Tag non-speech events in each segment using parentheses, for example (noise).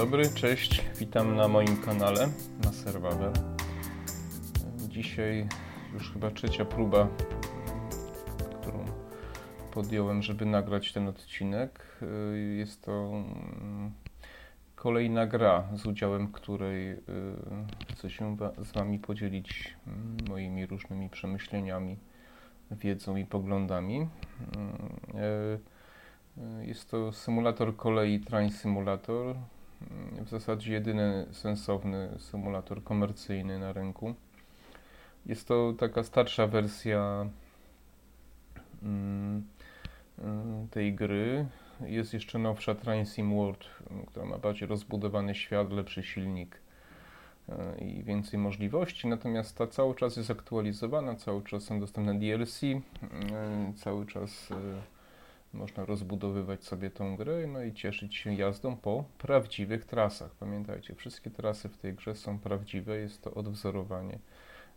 dobry, cześć, witam na moim kanale na Serwawer. Dzisiaj już chyba trzecia próba, którą podjąłem, żeby nagrać ten odcinek. Jest to mm, kolejna gra, z udziałem której y, chcę się z Wami podzielić mm, moimi różnymi przemyśleniami, wiedzą i poglądami. Mm, e, jest to symulator kolei Train Simulator, w zasadzie jedyny sensowny symulator komercyjny na rynku. Jest to taka starsza wersja mm, mm, tej gry. Jest jeszcze nowsza Train Sim World, która ma bardziej rozbudowany świat, lepszy silnik e, i więcej możliwości, natomiast ta cały czas jest aktualizowana, cały czas są dostępne DLC, e, cały czas można rozbudowywać sobie tą grę no i cieszyć się jazdą po prawdziwych trasach. Pamiętajcie, wszystkie trasy w tej grze są prawdziwe, jest to odwzorowanie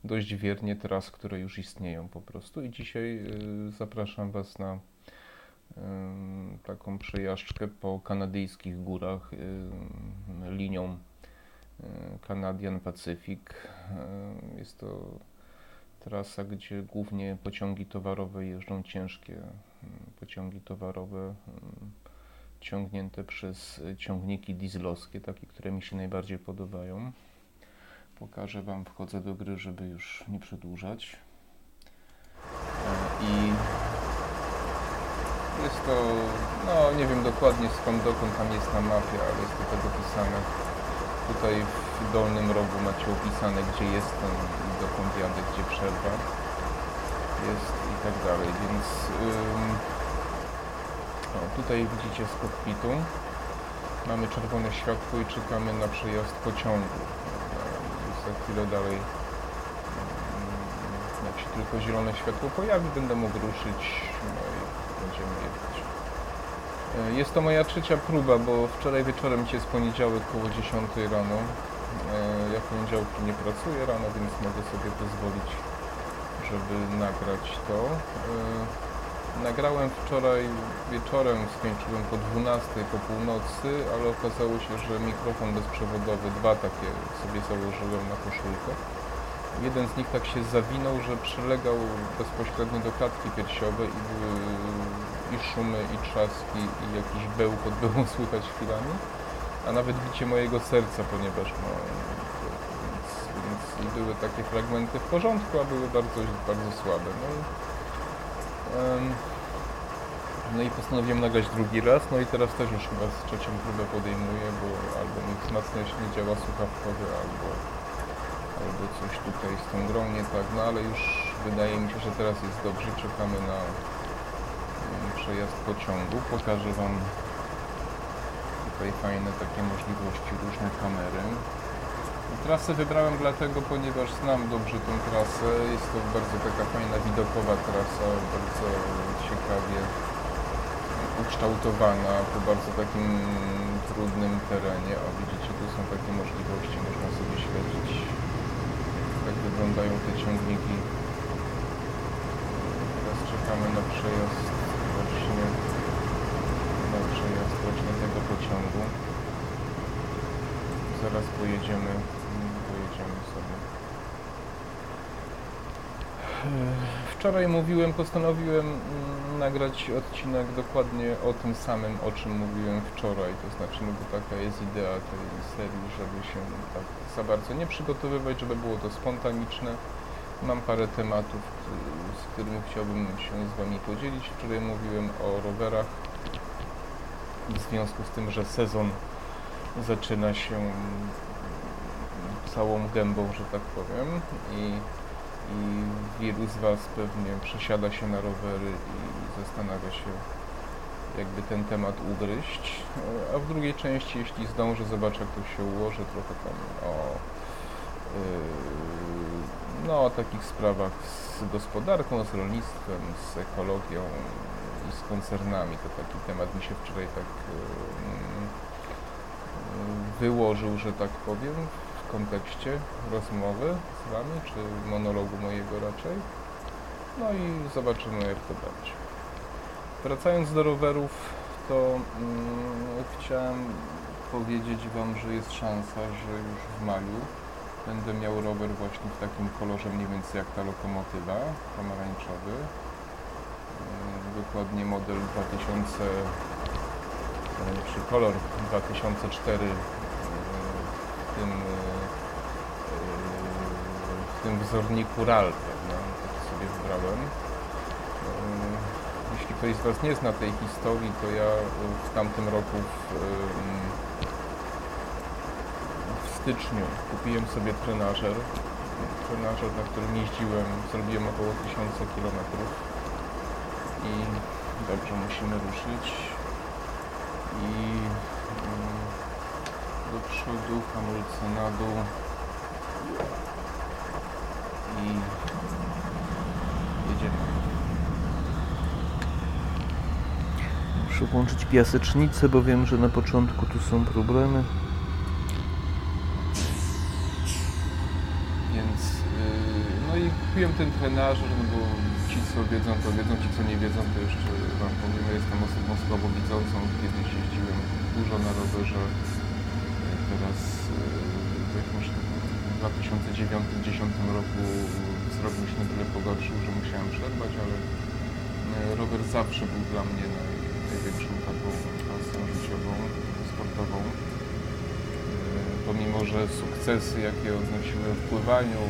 dość wiernie tras, które już istnieją po prostu. I dzisiaj y, zapraszam Was na y, taką przejażdżkę po kanadyjskich górach y, linią Canadian Pacific. Jest to trasa, gdzie głównie pociągi towarowe jeżdżą ciężkie pociągi towarowe mm, ciągnięte przez ciągniki dieslowskie, takie, które mi się najbardziej podobają. Pokażę Wam, wchodzę do gry, żeby już nie przedłużać. E, I jest to, no nie wiem dokładnie skąd dokąd tam jest na mapie, ale jest to tak opisane. Tutaj w dolnym rogu macie opisane, gdzie jestem dokąd jadę, gdzie przerwa jest i tak dalej, więc o, tutaj widzicie z kokpitu mamy czerwone światło i czekamy na przejazd pociągu. Za chwilę dalej jak się tylko zielone światło pojawi będę mógł ruszyć no i będziemy jechać. E, jest to moja trzecia próba, bo wczoraj wieczorem, dzisiaj jest poniedziałek około 10 rano. E, ja poniedziałki nie pracuję rano, więc mogę sobie pozwolić żeby nagrać to. E, nagrałem wczoraj wieczorem, skończyłem po 12 po północy, ale okazało się, że mikrofon bezprzewodowy, dwa takie sobie założyłem na koszulkę. Jeden z nich tak się zawinął, że przylegał bezpośrednio do klatki piersiowej i były i szumy, i trzaski, i jakiś bełkot było (laughs) słychać chwilami, a nawet bicie mojego serca, ponieważ no, były takie fragmenty w porządku, a były bardzo, bardzo słabe. No i, um, no i postanowiłem nagrać drugi raz, no i teraz też już chyba z trzecią próbę podejmuję, bo albo mi wzmacniacznie działa słuchawkowy, albo, albo coś tutaj z tą grą nie tak, no ale już wydaje mi się, że teraz jest dobrze, czekamy na przejazd pociągu. Pokażę Wam tutaj fajne takie możliwości różne kamery. Trasę wybrałem dlatego, ponieważ znam dobrze tą trasę. Jest to bardzo taka fajna, widokowa trasa, bardzo ciekawie ukształtowana po bardzo takim trudnym terenie. O, widzicie, tu są takie możliwości, można sobie śledzić, jak wyglądają te ciągniki. Teraz czekamy na przejazd właśnie, na przejazd właśnie tego pociągu. Zaraz pojedziemy sobie. Wczoraj mówiłem, postanowiłem mm, nagrać odcinek dokładnie o tym samym, o czym mówiłem wczoraj. To znaczy, no bo taka jest idea tej serii, żeby się tak za bardzo nie przygotowywać, żeby było to spontaniczne. Mam parę tematów, z którymi chciałbym się z Wami podzielić. Wczoraj mówiłem o rowerach w związku z tym, że sezon zaczyna się całą gębą, że tak powiem i, i wielu z Was pewnie przesiada się na rowery i zastanawia się jakby ten temat ugryźć, a w drugiej części, jeśli zdążę, zobaczę jak to się ułoży, trochę tam o yy, no, o takich sprawach z gospodarką, z rolnictwem, z ekologią i z koncernami. To taki temat mi się wczoraj tak yy, wyłożył, że tak powiem, kontekście rozmowy z Wami, czy monologu mojego raczej. No i zobaczymy jak to będzie. Wracając do rowerów, to mm, chciałem powiedzieć Wam, że jest szansa, że już w maju będę miał rower właśnie w takim kolorze mniej więcej jak ta lokomotywa, pomarańczowy. Dokładnie model 2000, e, czy kolor 2004 e, w tym, e, w tym wzorniku RAL, prawda? Tak sobie wybrałem. E, Jeśli ktoś z Was nie zna tej historii, to ja w tamtym roku w, em, w styczniu kupiłem sobie trenażer. Trenażer, na którym jeździłem, zrobiłem około 1000 km. I dobrze, musimy ruszyć. I mm, do przodu, hamulce na dół. I jedziemy. Muszę włączyć piasecznicę, bo wiem, że na początku tu są problemy. Więc, yy, no i kupiłem ten trenażer, no bo ci co wiedzą, to wiedzą, ci co nie wiedzą, to jeszcze wam powiem, jestem osobą słabowidzącą, kiedyś jeździłem dużo na rowerze, teraz w jakimś 2009-2010 roku mi się na tyle pogorszył, że musiałem przerwać, ale yy, rower zawsze był dla mnie naj, największą taką pasją życiową, sportową. Yy, Pomimo, że sukcesy, jakie odnosiłem w pływaniu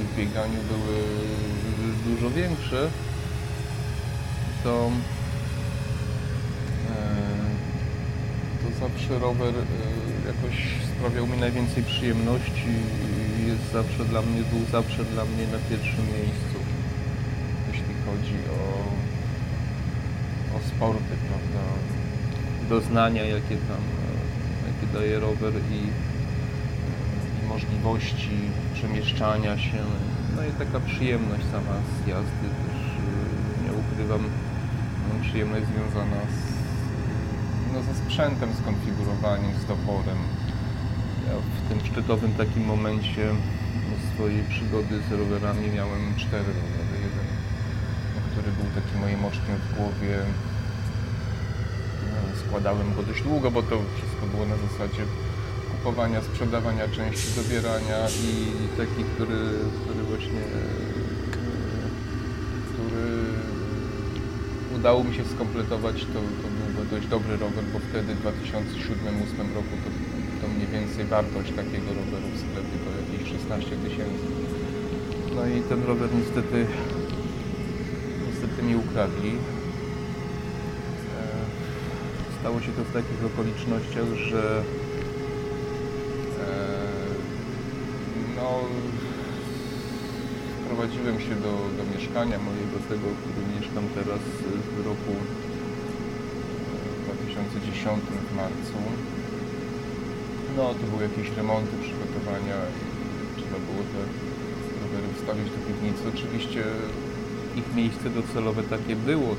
i w bieganiu były dużo większe, to, yy, to zawsze rower yy, jakoś sprawiał mi najwięcej przyjemności i jest zawsze dla mnie, był zawsze dla mnie na pierwszym miejscu, jeśli chodzi o, o sporty, prawda? Doznania, jakie tam, e, jakie daje rower i, i możliwości przemieszczania się. No i taka przyjemność sama z jazdy też, e, nie ukrywam, no, przyjemność związana z, no, ze sprzętem, z konfigurowaniem, z doporem. Ja w tym szczytowym takim momencie no, swojej przygody z rowerami miałem cztery rowery. Jeden, no, który był takim moim oczkiem w głowie. No, Składałem go dość długo, bo to wszystko było na zasadzie kupowania, sprzedawania części, dobierania i taki, który, który właśnie e, który udało mi się skompletować, to, to byłby dość dobry rower, bo wtedy w 2007-2008 roku to, to mniej więcej wartość takiego roweru w sklepie to jakieś 16 tysięcy. No i ten rower niestety niestety mi ukradli. E, Stało się to w takich okolicznościach, że e, no wprowadziłem się do, do mieszkania mojego, tego, w którym mieszkam teraz e, w roku e, 2010 w marcu. No, to były jakieś remonty, przygotowania i trzeba było te rowery wstawić do piwnicy. Oczywiście ich miejsce docelowe takie było,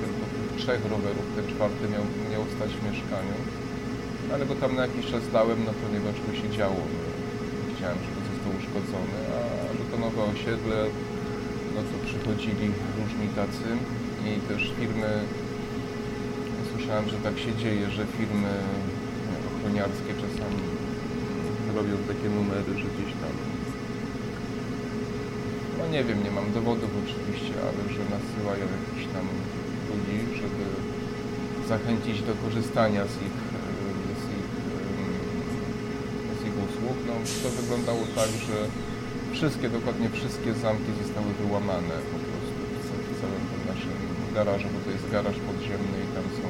tylko tych trzech rowerów, ten czwarty miał, miał stać w mieszkaniu. Ale go tam na jakiś czas dałem, no ponieważ to się działo. Chciałem, żeby uszkodzony, a nowe osiedle, no to przychodzili różni tacy i też firmy, słyszałem, że tak się dzieje, że firmy ochroniarskie czasami robią takie numery, że gdzieś tam. No nie wiem, nie mam dowodów oczywiście, ale że nasyłają jakichś tam ludzi, żeby zachęcić do korzystania z ich, e, z ich, em, z ich usług. No, to wyglądało tak, że wszystkie, dokładnie wszystkie zamki zostały wyłamane po prostu w ca- w całym tym naszym garażu, bo to jest garaż podziemny i tam są,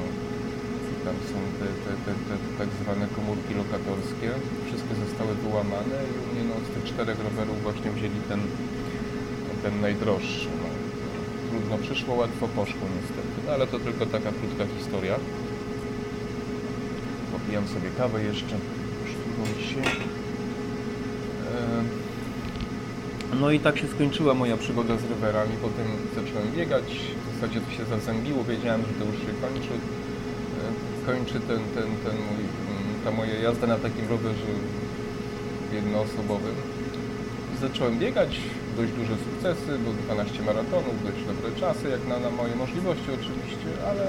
tam są te, te, te, te tak zwane komórki lokatorskie. Wszystkie zostały wyłamane i u mnie no, z tych czterech rowerów właśnie wzięli ten ten najdroższy. No, trudno przyszło, łatwo poszło niestety, no, ale to tylko taka krótka historia. Popijam sobie kawę jeszcze, szturmą się. E, No i tak się skończyła moja przygoda z rowerami, potem zacząłem biegać, w zasadzie to się zazębiło, wiedziałem, że to już się kończy. E, Kończy ten, ten, ten mój, mm, ta moja jazda na takim rowerze jednoosobowym. Zacząłem biegać, dość duże sukcesy, bo 12 maratonów, dość dobre czasy, jak na, na moje możliwości oczywiście, ale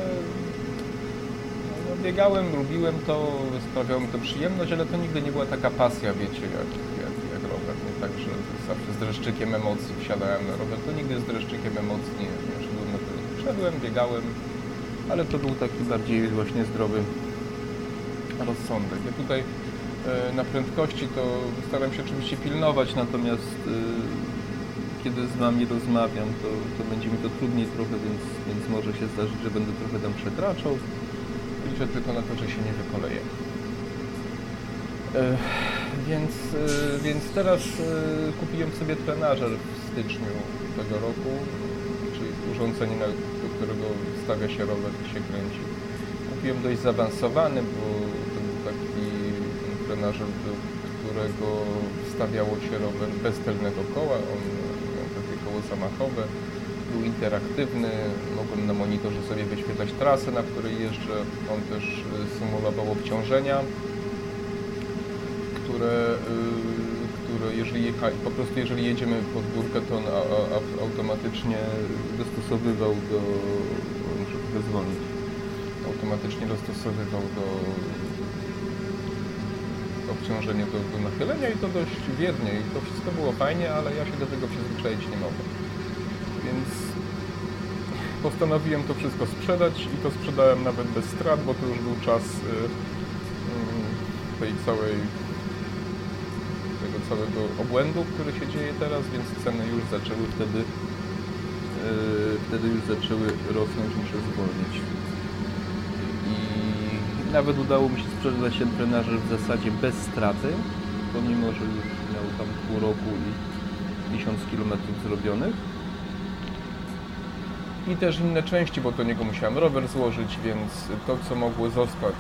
no, no, biegałem, lubiłem to, sprawiało mi to przyjemność, ale to nigdy nie była taka pasja, wiecie, jak, jak, jak rower. Nie tak, że zawsze z dreszczykiem emocji wsiadałem na rower. To nigdy z dreszczykiem emocji nie, nie szedłem na trening. Szedłem, biegałem, ale to był taki bardziej właśnie zdrowy rozsądek. Ja tutaj e, na prędkości to staram się oczywiście pilnować, natomiast e, kiedy z Wami rozmawiam, to, to będzie mi to trudniej trochę, więc, więc może się zdarzyć, że będę trochę tam przekraczał. Liczę tylko na to, że się nie wykoleję. Więc, e, więc teraz e, kupiłem sobie trenażer w styczniu tego roku, czyli urządzenie, do którego stawia się rower i się kręci. Kupiłem dość zaawansowany, bo to był taki trenażer, do którego wstawiało się rower bez tylnego koła. On miał takie koło zamachowe, był interaktywny, mogłem na monitorze sobie wyświetlać trasę, na której jeżdżę. On też y, symulował obciążenia, które, y, które jeżeli po prostu jeżeli jedziemy pod górkę, to on a, a, automatycznie dostosowywał do... Trochę zwolnić. Automatycznie dostosowywał do obciążenie do, do nachylenia i to dość wiernie i to wszystko było fajnie, ale ja się do tego przyzwyczaić nie mogłem. Więc postanowiłem to wszystko sprzedać i to sprzedałem nawet bez strat, bo to już był czas y, y, tej całej całego obłędu, który się dzieje teraz, więc ceny już zaczęły wtedy y, wtedy już zaczęły rosnąć, muszę zwolnić. I nawet udało mi się sprzedać trenażer w zasadzie bez straty, pomimo, że już miał tam pół roku i 1000 km zrobionych. I też inne części, bo do niego musiałem rower złożyć, więc to co mogło zostać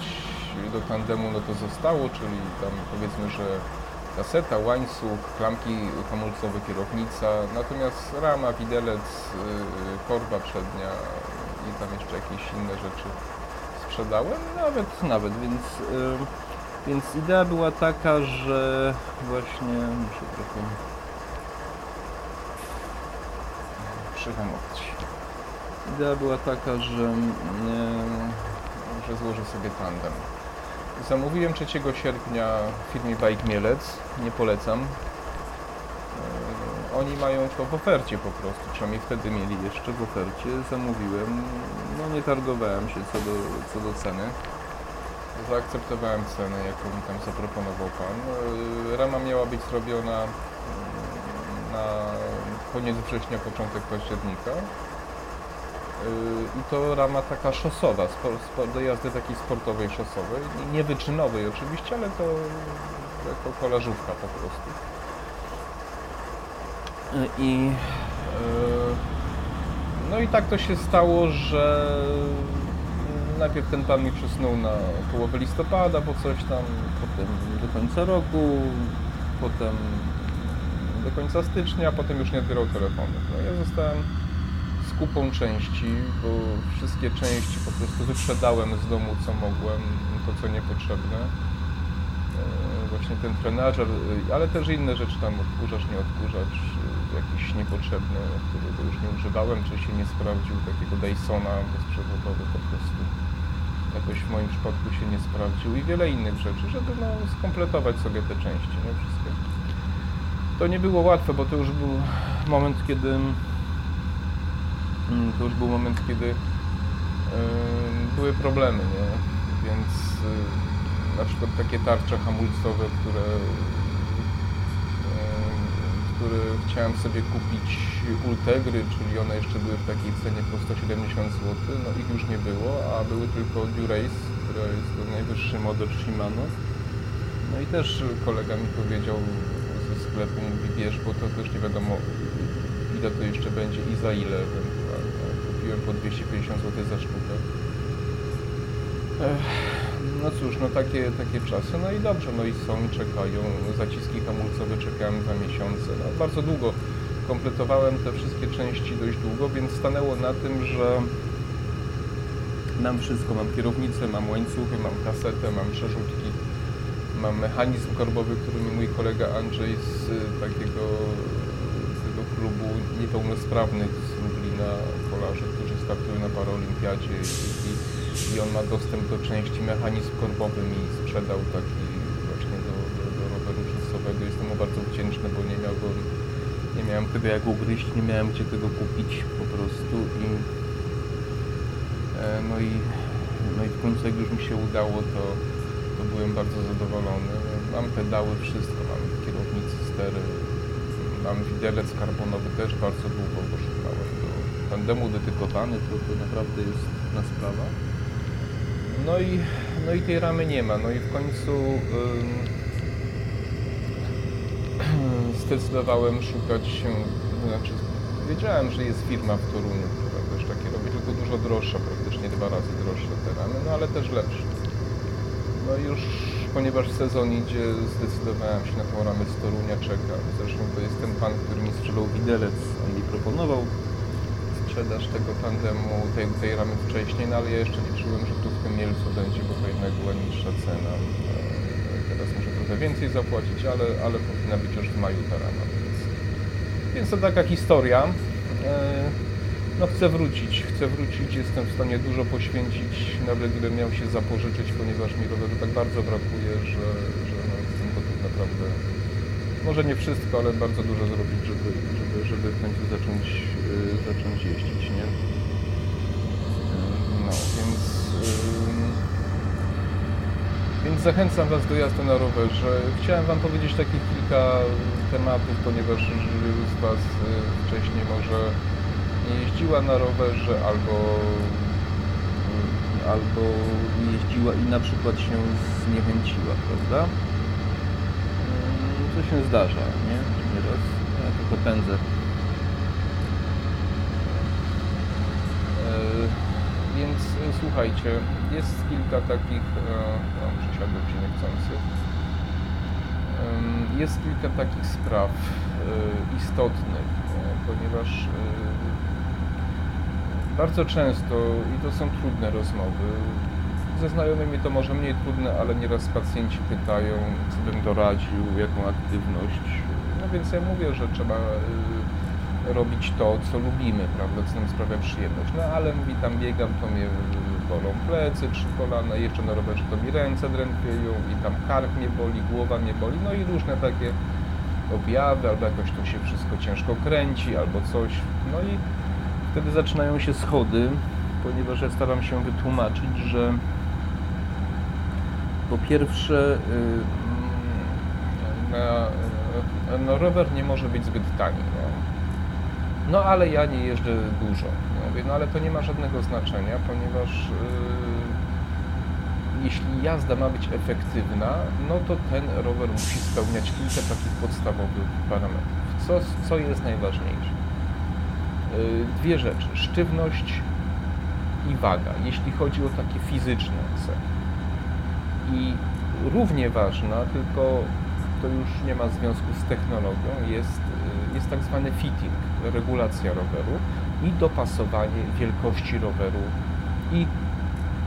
do tandemu, no to zostało, czyli tam powiedzmy, że kaseta, łańcuch, klamki hamulcowe, kierownica, natomiast rama, widelec, yy, korba przednia i tam jeszcze jakieś inne rzeczy sprzedałem, nawet, nawet, więc, yy, więc idea była taka, że właśnie muszę trochę przyhamować. Idea była taka, że, yy, że złożę sobie tandem. Zamówiłem 3 sierpnia w firmie Bike Mielec, nie polecam. Yy, Oni mają to w ofercie po prostu, przynajmniej wtedy mieli jeszcze w ofercie. Zamówiłem, no nie targowałem się co do, co do ceny. Zaakceptowałem cenę, jaką mi tam zaproponował Pan. Yy, Rama miała być zrobiona yy, na koniec września, początek października. Yy, I to rama taka szosowa, do jazdy takiej sportowej, szosowej. Nie wyczynowej oczywiście, ale to jako kolażówka po prostu. Yy, I yy, no i tak to się stało, że najpierw ten pan mi przysnął na połowę listopada, po coś tam, potem do końca roku, potem do końca stycznia, potem już nie odbierał telefonu. No ja zostałem kupą części, bo wszystkie części po prostu wyprzedałem z domu co mogłem, to co niepotrzebne. E, Właśnie ten trenażer, e, ale też inne rzeczy tam odkurzacz, nie odkurzacz, e, jakiś niepotrzebny, którego już nie używałem, czy się nie sprawdził, takiego Dysona bezprzewodowy po prostu. Jakoś w moim przypadku się nie sprawdził i wiele innych rzeczy, żeby no, skompletować sobie te części, nie wszystkie. To nie było łatwe, bo to już był moment, kiedy to już był moment, kiedy były problemy, nie? Więc yy, na przykład takie tarcze hamulcowe, które, które chciałem sobie kupić Ultegry, czyli one jeszcze były w takiej cenie po 170 zł, no ich już nie było, a były tylko Durace, która jest to najwyższy model Shimano. No i też kolega mi powiedział ze sklepu, mówi bierz, bo to też nie wiadomo ile to jeszcze będzie i za ile. Kupiłem po 250 zł za sztukę. No cóż, no takie, takie czasy, no i dobrze, no i są czekają. Zaciski hamulcowe czekałem dwa miesiące. No, bardzo długo kompletowałem te wszystkie części dość długo, więc stanęło na tym, że mam wszystko. Mam kierownicę, mam łańcuchy, mam kasetę, mam przerzutki, mam mechanizm korbowy, który mi mój kolega Andrzej z y, takiego tego klubu niepełnosprawnych z Lublina kolarzy, którzy startują na Paraolimpiadzie i, i on ma dostęp do części mechanizm korbowy mi sprzedał taki właśnie do, do, do roweru czasowego. Jestem mu bardzo wdzięczny, bo nie miał go, nie miałem tego jak ugryźć, nie miałem gdzie tego kupić po prostu i e, no i, no i w końcu jak już mi się udało, to, to byłem bardzo zadowolony. Mam pedały, wszystko, mam kierownicy, stery, mam widelec karbonowy, też bardzo długo go szukałem. Tandemu dedykowany, to, to naprawdę jest na sprawa. No i, no i tej ramy nie ma. No i w końcu (clears throat) zdecydowałem szukać się, znaczy wiedziałem, że jest firma w Toruniu, która też takie robi, tylko dużo droższa, praktycznie dwa razy droższe te ramy, no ale też lepsze. No już ponieważ sezon idzie, zdecydowałem się na tą ramę z Torunia, czekam. Zresztą to jest ten pan, który mi sprzedał widelec, on mi proponował sprzedaż tego tandemu, tej, tej ramy wcześniej, no ale ja jeszcze liczyłem, że tu w tym Mielcu będzie, bo to jednak była niższa cena. E, Teraz muszę trochę więcej zapłacić, ale, ale powinna być już w maju ta rama, więc, więc to taka historia. E, No chcę wrócić, chcę wrócić, jestem w stanie dużo poświęcić, nawet gdybym miał się zapożyczyć, ponieważ mi roweru tak bardzo brakuje, że, że no, jestem gotów naprawdę, może nie wszystko, ale bardzo dużo zrobić, żeby, żeby, żeby w końcu zacząć, yy, zacząć jeździć, nie? Yy, No, więc, yy, więc zachęcam Was do jazdy na rowerze. Chciałem Wam powiedzieć takich kilka tematów, ponieważ wielu z Was yy, wcześniej może nie jeździła na rowerze albo, mm, albo jeździła i na przykład się zniechęciła, prawda? Się zdarza, nie? Nieraz. Ja tylko pędzę. E, Więc e, słuchajcie, jest kilka takich, e, no, przesiadłem się niechcący. Jest kilka takich spraw e, istotnych, e, ponieważ e, bardzo często, i to są trudne rozmowy, ze znajomymi to może mniej trudne, ale nieraz pacjenci pytają, co bym doradził, jaką aktywność. No więc ja mówię, że trzeba y, robić to, co lubimy, prawda, co nam sprawia przyjemność. No ale mówi, tam biegam, to mnie y, bolą plecy, trzy kolana, jeszcze na rowerze to mi ręce drętwieją i tam kark mnie boli, głowa mnie boli, no i różne takie objawy, albo jakoś to się wszystko ciężko kręci, albo coś. No i wtedy zaczynają się schody, ponieważ ja staram się wytłumaczyć, że po pierwsze y, y, no, rower nie może być zbyt tani. No. no ale ja nie jeżdżę dużo. Ja mówię, no ale to nie ma żadnego znaczenia, ponieważ y, jeśli jazda ma być efektywna, no to ten rower musi spełniać kilka takich podstawowych parametrów. Co, co jest najważniejsze? Y, dwie rzeczy. Sztywność i waga, jeśli chodzi o takie fizyczne cechy. I równie ważna, tylko to już nie ma związku z technologią, jest, y, jest tak zwany fitting, regulacja roweru i dopasowanie wielkości roweru i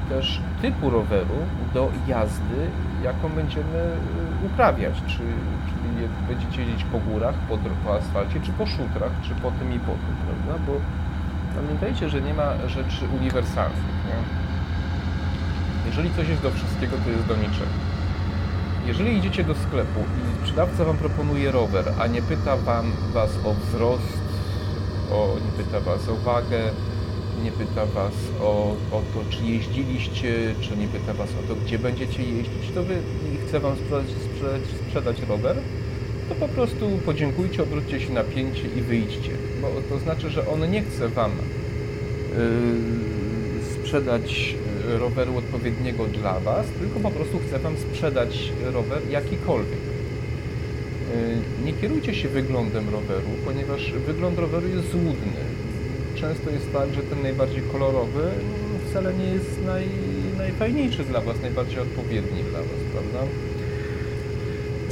też typu roweru do jazdy, jaką będziemy y, uprawiać. Czy, czyli będziecie jeździć po górach, po, po asfalcie, czy po szutrach, czy po tym i po tym, prawda? Bo pamiętajcie, że nie ma rzeczy uniwersalnych. Nie? Jeżeli coś jest do wszystkiego, to jest do niczego. Jeżeli idziecie do sklepu i sprzedawca Wam proponuje rower, a nie pyta wam, Was o wzrost, o, nie pyta Was o wagę, nie pyta Was o, o to, czy jeździliście, czy nie pyta Was o to, gdzie będziecie jeździć, to Wy chce Wam sprzedać, sprzedać, sprzedać rower, to po prostu podziękujcie, obróćcie się na pięcie i wyjdźcie. Bo to znaczy, że on nie chce Wam yy, sprzedać roweru odpowiedniego dla Was, tylko po prostu chce Wam sprzedać rower jakikolwiek. Yy, Nie kierujcie się wyglądem roweru, ponieważ wygląd roweru jest złudny. Często jest tak, że ten najbardziej kolorowy mm, wcale nie jest naj, najfajniejszy dla Was, najbardziej odpowiedni dla Was, prawda?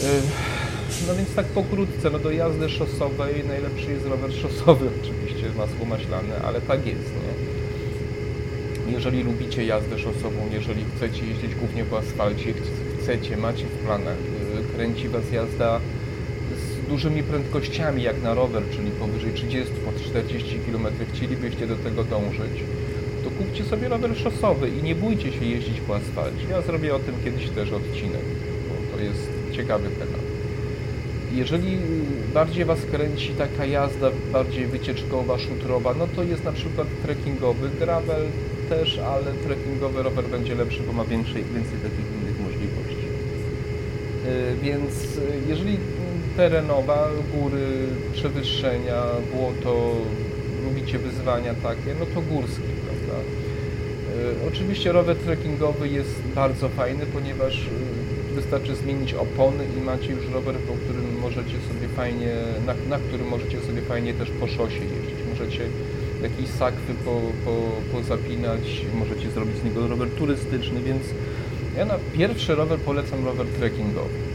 Yy, No więc tak pokrótce, no do jazdy szosowej najlepszy jest rower szosowy, oczywiście masło maślane, ale tak jest, nie? Jeżeli lubicie jazdę szosową, jeżeli chcecie jeździć głównie po asfalcie, ch- chcecie, macie w planach, yy, kręci Was jazda z dużymi prędkościami jak na rower, czyli powyżej 30, po 40 km, chcielibyście do tego dążyć, to kupcie sobie rower szosowy i nie bójcie się jeździć po asfalcie. Ja zrobię o tym kiedyś też odcinek, bo to jest ciekawy temat. Jeżeli bardziej Was kręci taka jazda bardziej wycieczkowa, szutrowa, no to jest na przykład trekkingowy gravel też, ale trekkingowy rower będzie lepszy, bo ma więcej, więcej takich innych możliwości. Yy, Więc yy, jeżeli terenowa, góry, przewyższenia, błoto, lubicie wyzwania takie, no to górski, prawda? Yy, Oczywiście rower trekkingowy jest bardzo fajny, ponieważ wystarczy zmienić opony i macie już rower, po którym możecie sobie fajnie, na, na którym możecie sobie fajnie też po szosie jeździć. Możecie jakieś sakwy po, po, pozapinać, możecie zrobić z niego rower turystyczny, więc ja na pierwszy rower polecam rower trekkingowy.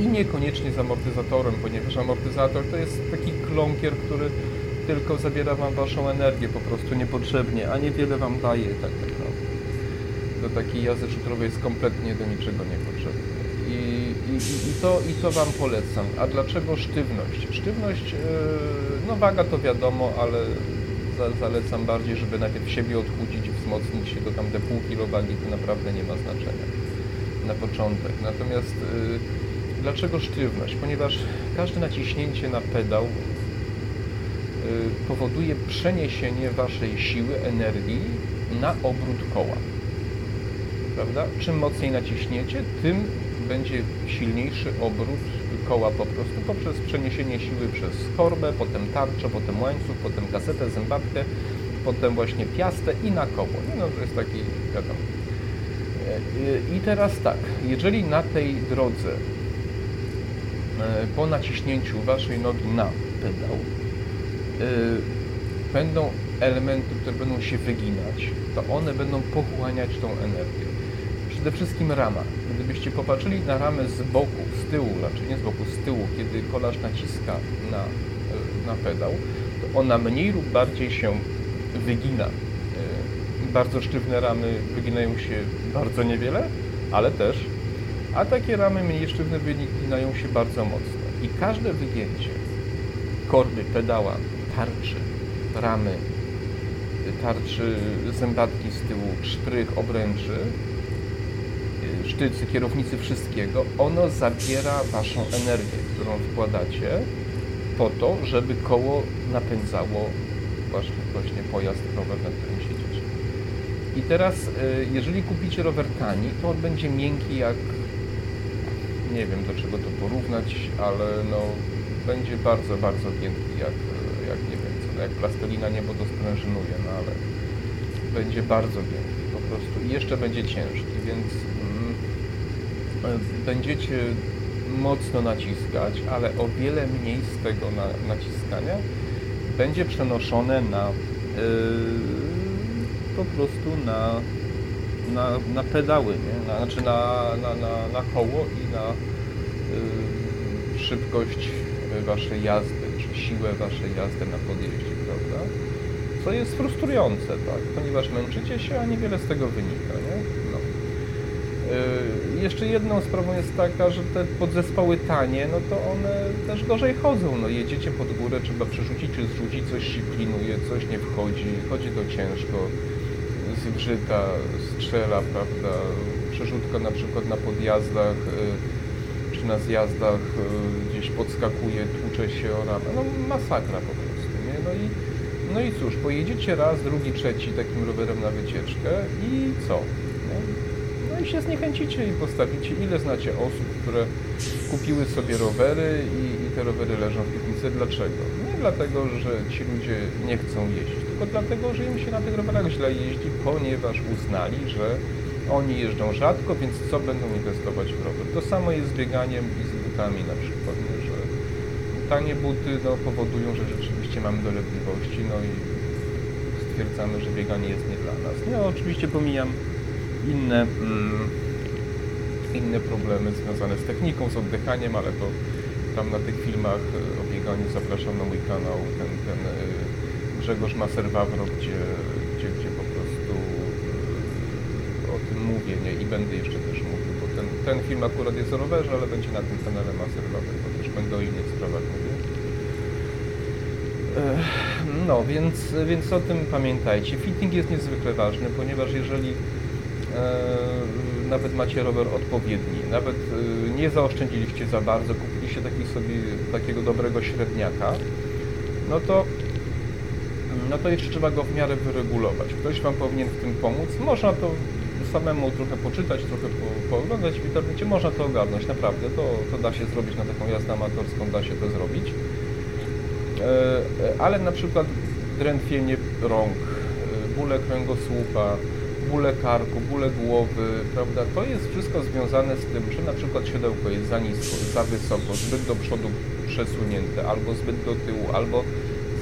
I niekoniecznie z amortyzatorem, ponieważ amortyzator to jest taki klonkier, który tylko zabiera Wam Waszą energię po prostu niepotrzebnie, a niewiele Wam daje tak naprawdę. Do takiej jazdy szutrowej jest kompletnie do niczego niepotrzebny. I, i, i, i, to, I to Wam polecam. A dlaczego sztywność? Sztywność, yy, no waga to wiadomo, ale za, zalecam bardziej, żeby najpierw siebie odchudzić i wzmocnić się do tam pół kilo wagi, to naprawdę nie ma znaczenia na początek. Natomiast yy, dlaczego sztywność? Ponieważ każde naciśnięcie na pedał yy, powoduje przeniesienie Waszej siły, energii na obrót koła. Prawda? Czym mocniej naciśniecie, tym będzie silniejszy obrót koła po prostu poprzez przeniesienie siły przez korbę, potem tarczę, potem łańcuch, potem kasetę, zębatkę, potem właśnie piastę i na koło. No, to jest taki, wiadomo. I teraz tak, jeżeli na tej drodze po naciśnięciu Waszej nogi na pedał będą elementy, które będą się wyginać, to one będą pochłaniać tą energię. Przede wszystkim rama. Gdybyście popatrzyli na ramę z boku, z tyłu, raczej nie z boku, z tyłu, kiedy kolarz naciska na, na pedał, to ona mniej lub bardziej się wygina. Bardzo sztywne ramy wyginają się bardzo niewiele, ale też, a takie ramy mniej sztywne wyginają się bardzo mocno. I każde wygięcie korby, pedała, tarczy, ramy, tarczy, zębatki z tyłu, szprych, obręczy, sztycy, kierownicy, wszystkiego, ono zabiera Waszą energię, którą wkładacie po to, żeby koło napędzało właśnie, właśnie pojazd, rower, na którym siedzicie. I teraz, jeżeli kupicie rower tani, to on będzie miękki jak, nie wiem do czego to porównać, ale no, będzie bardzo, bardzo giętki jak, jak nie wiem co, jak plastelina niebo to sprężynuje, no ale będzie bardzo giętki po prostu i jeszcze będzie ciężki, więc będziecie mocno naciskać, ale o wiele mniej z tego na, naciskania będzie przenoszone na yy, po prostu na, na, na pedały, nie? Na, znaczy na, na, na, na koło i na yy, szybkość waszej jazdy, czy siłę waszej jazdy na podjeździe, prawda? Co jest frustrujące, tak? Ponieważ męczycie się, a niewiele z tego wynika, nie? Yy, jeszcze jedną sprawą jest taka, że te podzespoły tanie, no to one też gorzej chodzą. No jedziecie pod górę, trzeba przerzucić czy zrzucić, coś się klinuje, coś nie wchodzi, chodzi to ciężko, zgrzyta, strzela, prawda? Przerzutka na przykład na podjazdach yy, czy na zjazdach yy, gdzieś podskakuje, tłucze się o ramę. No masakra po prostu, nie? No i, no i cóż, pojedziecie raz, drugi, trzeci takim rowerem na wycieczkę i co? No się zniechęcicie i postawicie. Ile znacie osób, które kupiły sobie rowery i, i te rowery leżą w piwnicy? Dlaczego? Nie dlatego, że ci ludzie nie chcą jeździć, tylko dlatego, że im się na tych rowerach źle jeździ, ponieważ uznali, że oni jeżdżą rzadko, więc co będą inwestować w rower? To samo jest z bieganiem i z butami na przykład, nie? że tanie buty no, powodują, że rzeczywiście mamy dolegliwości, no i stwierdzamy, że bieganie jest nie dla nas. Ja oczywiście pomijam inne, mm, inne problemy związane z techniką, z oddychaniem, ale to tam na tych filmach o bieganiu zapraszam na mój kanał, ten, ten Grzegorz Maser-Wawro, gdzie, gdzie, gdzie po prostu o tym mówię nie? i będę jeszcze też mówił, bo ten, ten film akurat jest o rowerze, ale będzie na tym kanale Maser-Wawro, bo też będę o innych sprawach mówił. No, więc, więc o tym pamiętajcie. Fitting jest niezwykle ważny, ponieważ jeżeli e, nawet macie rower odpowiedni, nawet e, nie zaoszczędziliście za bardzo, kupiliście taki sobie, takiego dobrego średniaka, no to, no to jeszcze trzeba go w miarę wyregulować. Ktoś Wam powinien w tym pomóc. Można to samemu trochę poczytać, trochę po, pooglądać w internecie, można to ogarnąć, naprawdę. To, to da się zrobić na taką jazdę amatorską, da się to zrobić. E, ale na przykład drętwienie rąk, e, bóle kręgosłupa, bóle karku, bóle głowy, prawda? To jest wszystko związane z tym, że na przykład siodełko jest za nisko, za wysoko, zbyt do przodu przesunięte, albo zbyt do tyłu, albo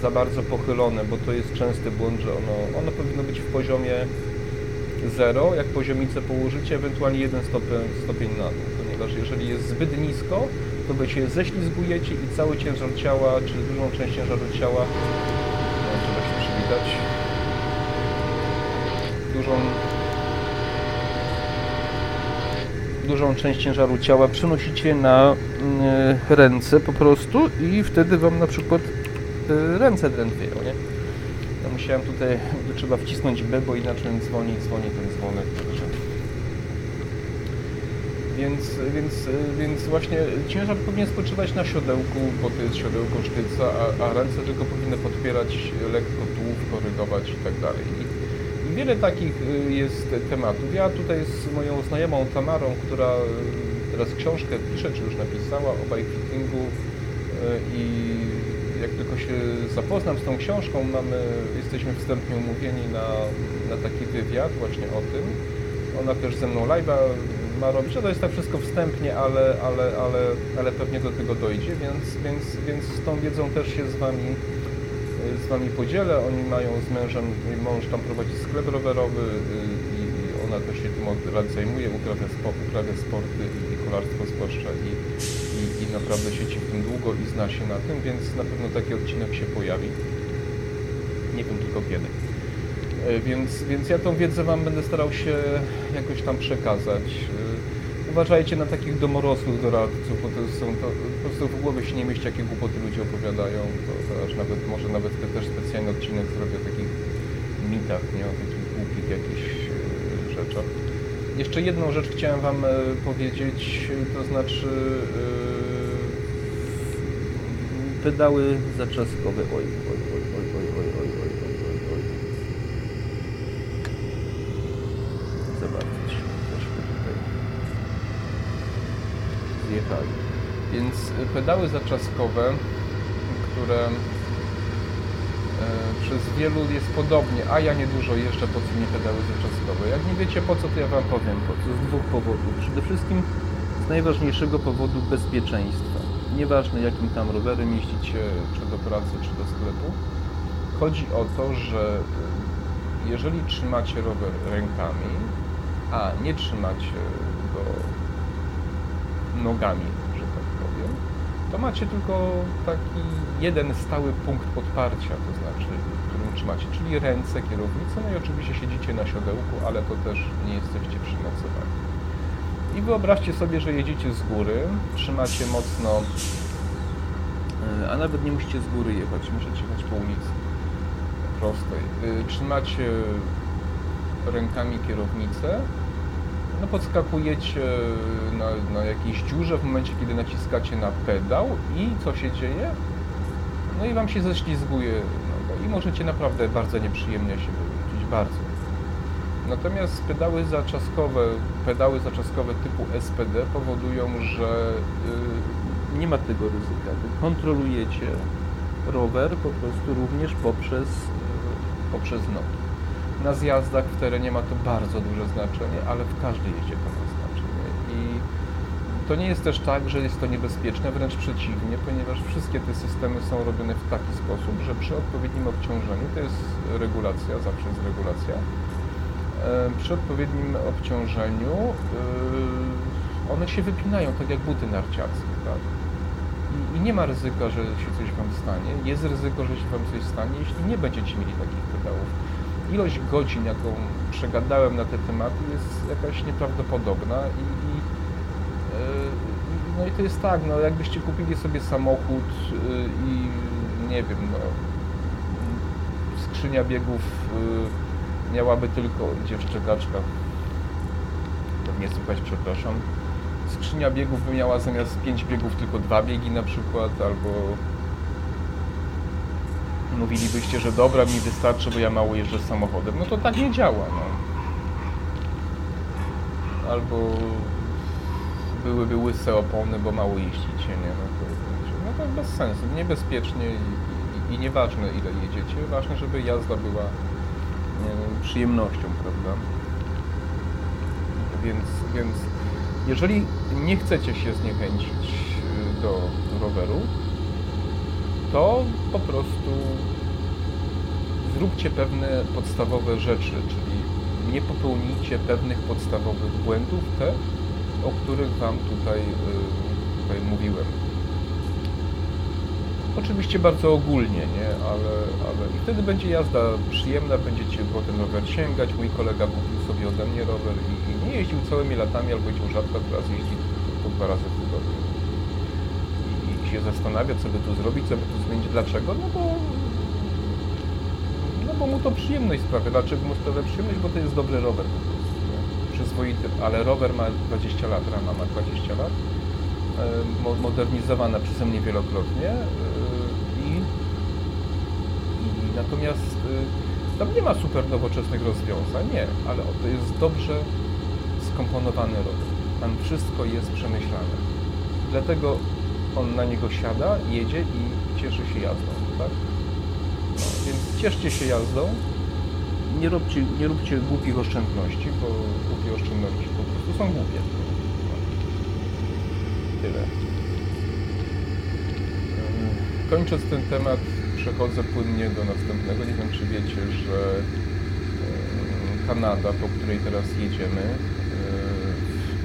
za bardzo pochylone, bo to jest częsty błąd, że ono, ono powinno być w poziomie 0, jak poziomicę położycie, ewentualnie jeden stopień, stopień na dół, ponieważ jeżeli jest zbyt nisko, to wy się ześlizgujecie i cały ciężar ciała, czy dużą część ciężaru ciała, no, trzeba się przywitać, dużą, dużą część ciężaru ciała przenosicie na y, ręce po prostu i wtedy wam na przykład y, ręce drętwieją, nie? Ja musiałem tutaj, trzeba wcisnąć B, bo inaczej dzwoni, dzwoni ten dzwonek. Więc, więc, więc właśnie ciężar powinien spoczywać na siodełku, bo to jest siodełko sztyca, a, a ręce tylko powinny podpierać lekko tułów, korygować i tak dalej. Wiele takich y, jest tematów. Ja tutaj z moją znajomą Tamarą, która y, teraz książkę pisze, czy już napisała o bikefittingu y, i jak tylko się zapoznam z tą książką, mamy, jesteśmy wstępnie umówieni na, na taki wywiad właśnie o tym. Ona też ze mną live'a ma robić. No to jest tak wszystko wstępnie, ale, ale, ale, ale pewnie do tego dojdzie, więc, więc, więc z tą wiedzą też się z Wami, z wami podzielę. Oni mają z mężem, mąż tam prowadzi sklep rowerowy y, i, ona też się tym od lat zajmuje, uprawia, spo, uprawia sporty i, i kolarstwo zwłaszcza i, i, i naprawdę siedzi w tym długo i zna się na tym, więc na pewno taki odcinek się pojawi. Nie wiem tylko kiedy. E, więc, więc ja tą wiedzę Wam będę starał się jakoś tam przekazać uważajcie na takich domorosłych doradców, bo to są to, po prostu w głowie się nie mieści, jakie głupoty ludzie opowiadają. To aż nawet, może nawet te, też specjalny odcinek zrobię o takich mitach, nie o takich głupich jakichś yy, rzeczach. Jeszcze jedną rzecz chciałem Wam e, powiedzieć, to znaczy yy, pedały zaczeskowe. Oj, oj, oj, oj, oj, oj, oj. Więc pedały zaczaskowe, które e, przez wielu jest podobnie, a ja niedużo jeszcze po co mi pedały zaczaskowe. Jak nie wiecie po co, to ja Wam powiem po co. Z dwóch powodów. Przede wszystkim z najważniejszego powodu bezpieczeństwa nieważne jakim tam rowerem jeździcie, czy do pracy, czy do sklepu. Chodzi o to, że y, jeżeli trzymacie rower rękami, a nie trzymacie go nogami, to macie tylko taki jeden stały punkt podparcia, to znaczy, którym trzymacie, czyli ręce, kierownicę, no i oczywiście siedzicie na siodełku, ale to też nie jesteście przymocowani. I wyobraźcie sobie, że jedziecie z góry, trzymacie mocno, e, a nawet nie musicie z góry jechać, możecie jechać po ulicy prostej. E, trzymacie rękami kierownicę, no podskakujecie na, na jakiejś dziurze w momencie, kiedy naciskacie na pedał i co się dzieje? No i Wam się ześlizguje no, i możecie naprawdę bardzo nieprzyjemnie się wywrócić, bardzo. Natomiast pedały zaczaskowe, pedały zaczaskowe typu SPD powodują, że y, nie ma tego ryzyka. Wy kontrolujecie rower po prostu również poprzez, y, poprzez nogi. Na zjazdach w terenie ma to bardzo duże znaczenie, ale w każdej jeździe to ma znaczenie. I to nie jest też tak, że jest to niebezpieczne, wręcz przeciwnie, ponieważ wszystkie te systemy są robione w taki sposób, że przy odpowiednim obciążeniu, to jest regulacja, zawsze jest regulacja, przy odpowiednim obciążeniu y, one się wypinają, tak jak buty narciarskie, tak? I, nie ma ryzyka, że się coś Wam stanie. Jest ryzyko, że się Wam coś stanie, jeśli nie będziecie mieli takich pedałów. Ilość godzin, jaką przegadałem na te tematy jest jakaś nieprawdopodobna i, i y, no i to jest tak, no jakbyście kupili sobie samochód y, i nie wiem, no skrzynia biegów y, miałaby tylko... Gdzie szczekaczka? Pewnie słychać, przepraszam. Skrzynia biegów by miała zamiast 5 biegów tylko dwa biegi na przykład, albo mówilibyście, że dobra, mi wystarczy, bo ja mało jeżdżę samochodem. No to tak nie działa, no. Albo byłyby łyse opony, bo mało jeździcie, nie? No to, no to bez sensu, niebezpiecznie i, i, i nieważne ile jedziecie, ważne, żeby jazda była nie przyjemnością, prawda? Więc, więc jeżeli nie chcecie się zniechęcić y, do roweru, to po prostu zróbcie pewne podstawowe rzeczy, czyli nie popełnijcie pewnych podstawowych błędów, te, o których Wam tutaj, y, tutaj mówiłem. Oczywiście bardzo ogólnie, nie? Ale, ale i wtedy będzie jazda przyjemna, będziecie po ten rower sięgać. Mój kolega kupił sobie ode mnie rower i, i nie jeździł całymi latami, albo jeździł rzadko, teraz jeździ po dwa razy w się zastanawia, co by tu zrobić, co by tu zmienić, dlaczego? No bo no bo mu to przyjemność sprawia. Dlaczego mu sprawia przyjemność? Bo to jest dobry rower po prostu. Nie? Przyzwoity, ale rower ma 20 lat, rama ma 20 lat. mo- Modernizowana przeze mnie wielokrotnie. e, I, i natomiast e, tam nie ma super nowoczesnych rozwiązań, nie, ale to jest dobrze skomponowany rower. Tam wszystko jest przemyślane. Dlatego on na niego siada, jedzie i cieszy się jazdą, tak? No, więc cieszcie się jazdą. Nie róbcie, nie róbcie głupich oszczędności, bo głupie oszczędności po prostu są głupie. Tyle. Kończąc ten temat, przechodzę płynnie do następnego. Nie wiem, czy wiecie, że Kanada, po której teraz jedziemy,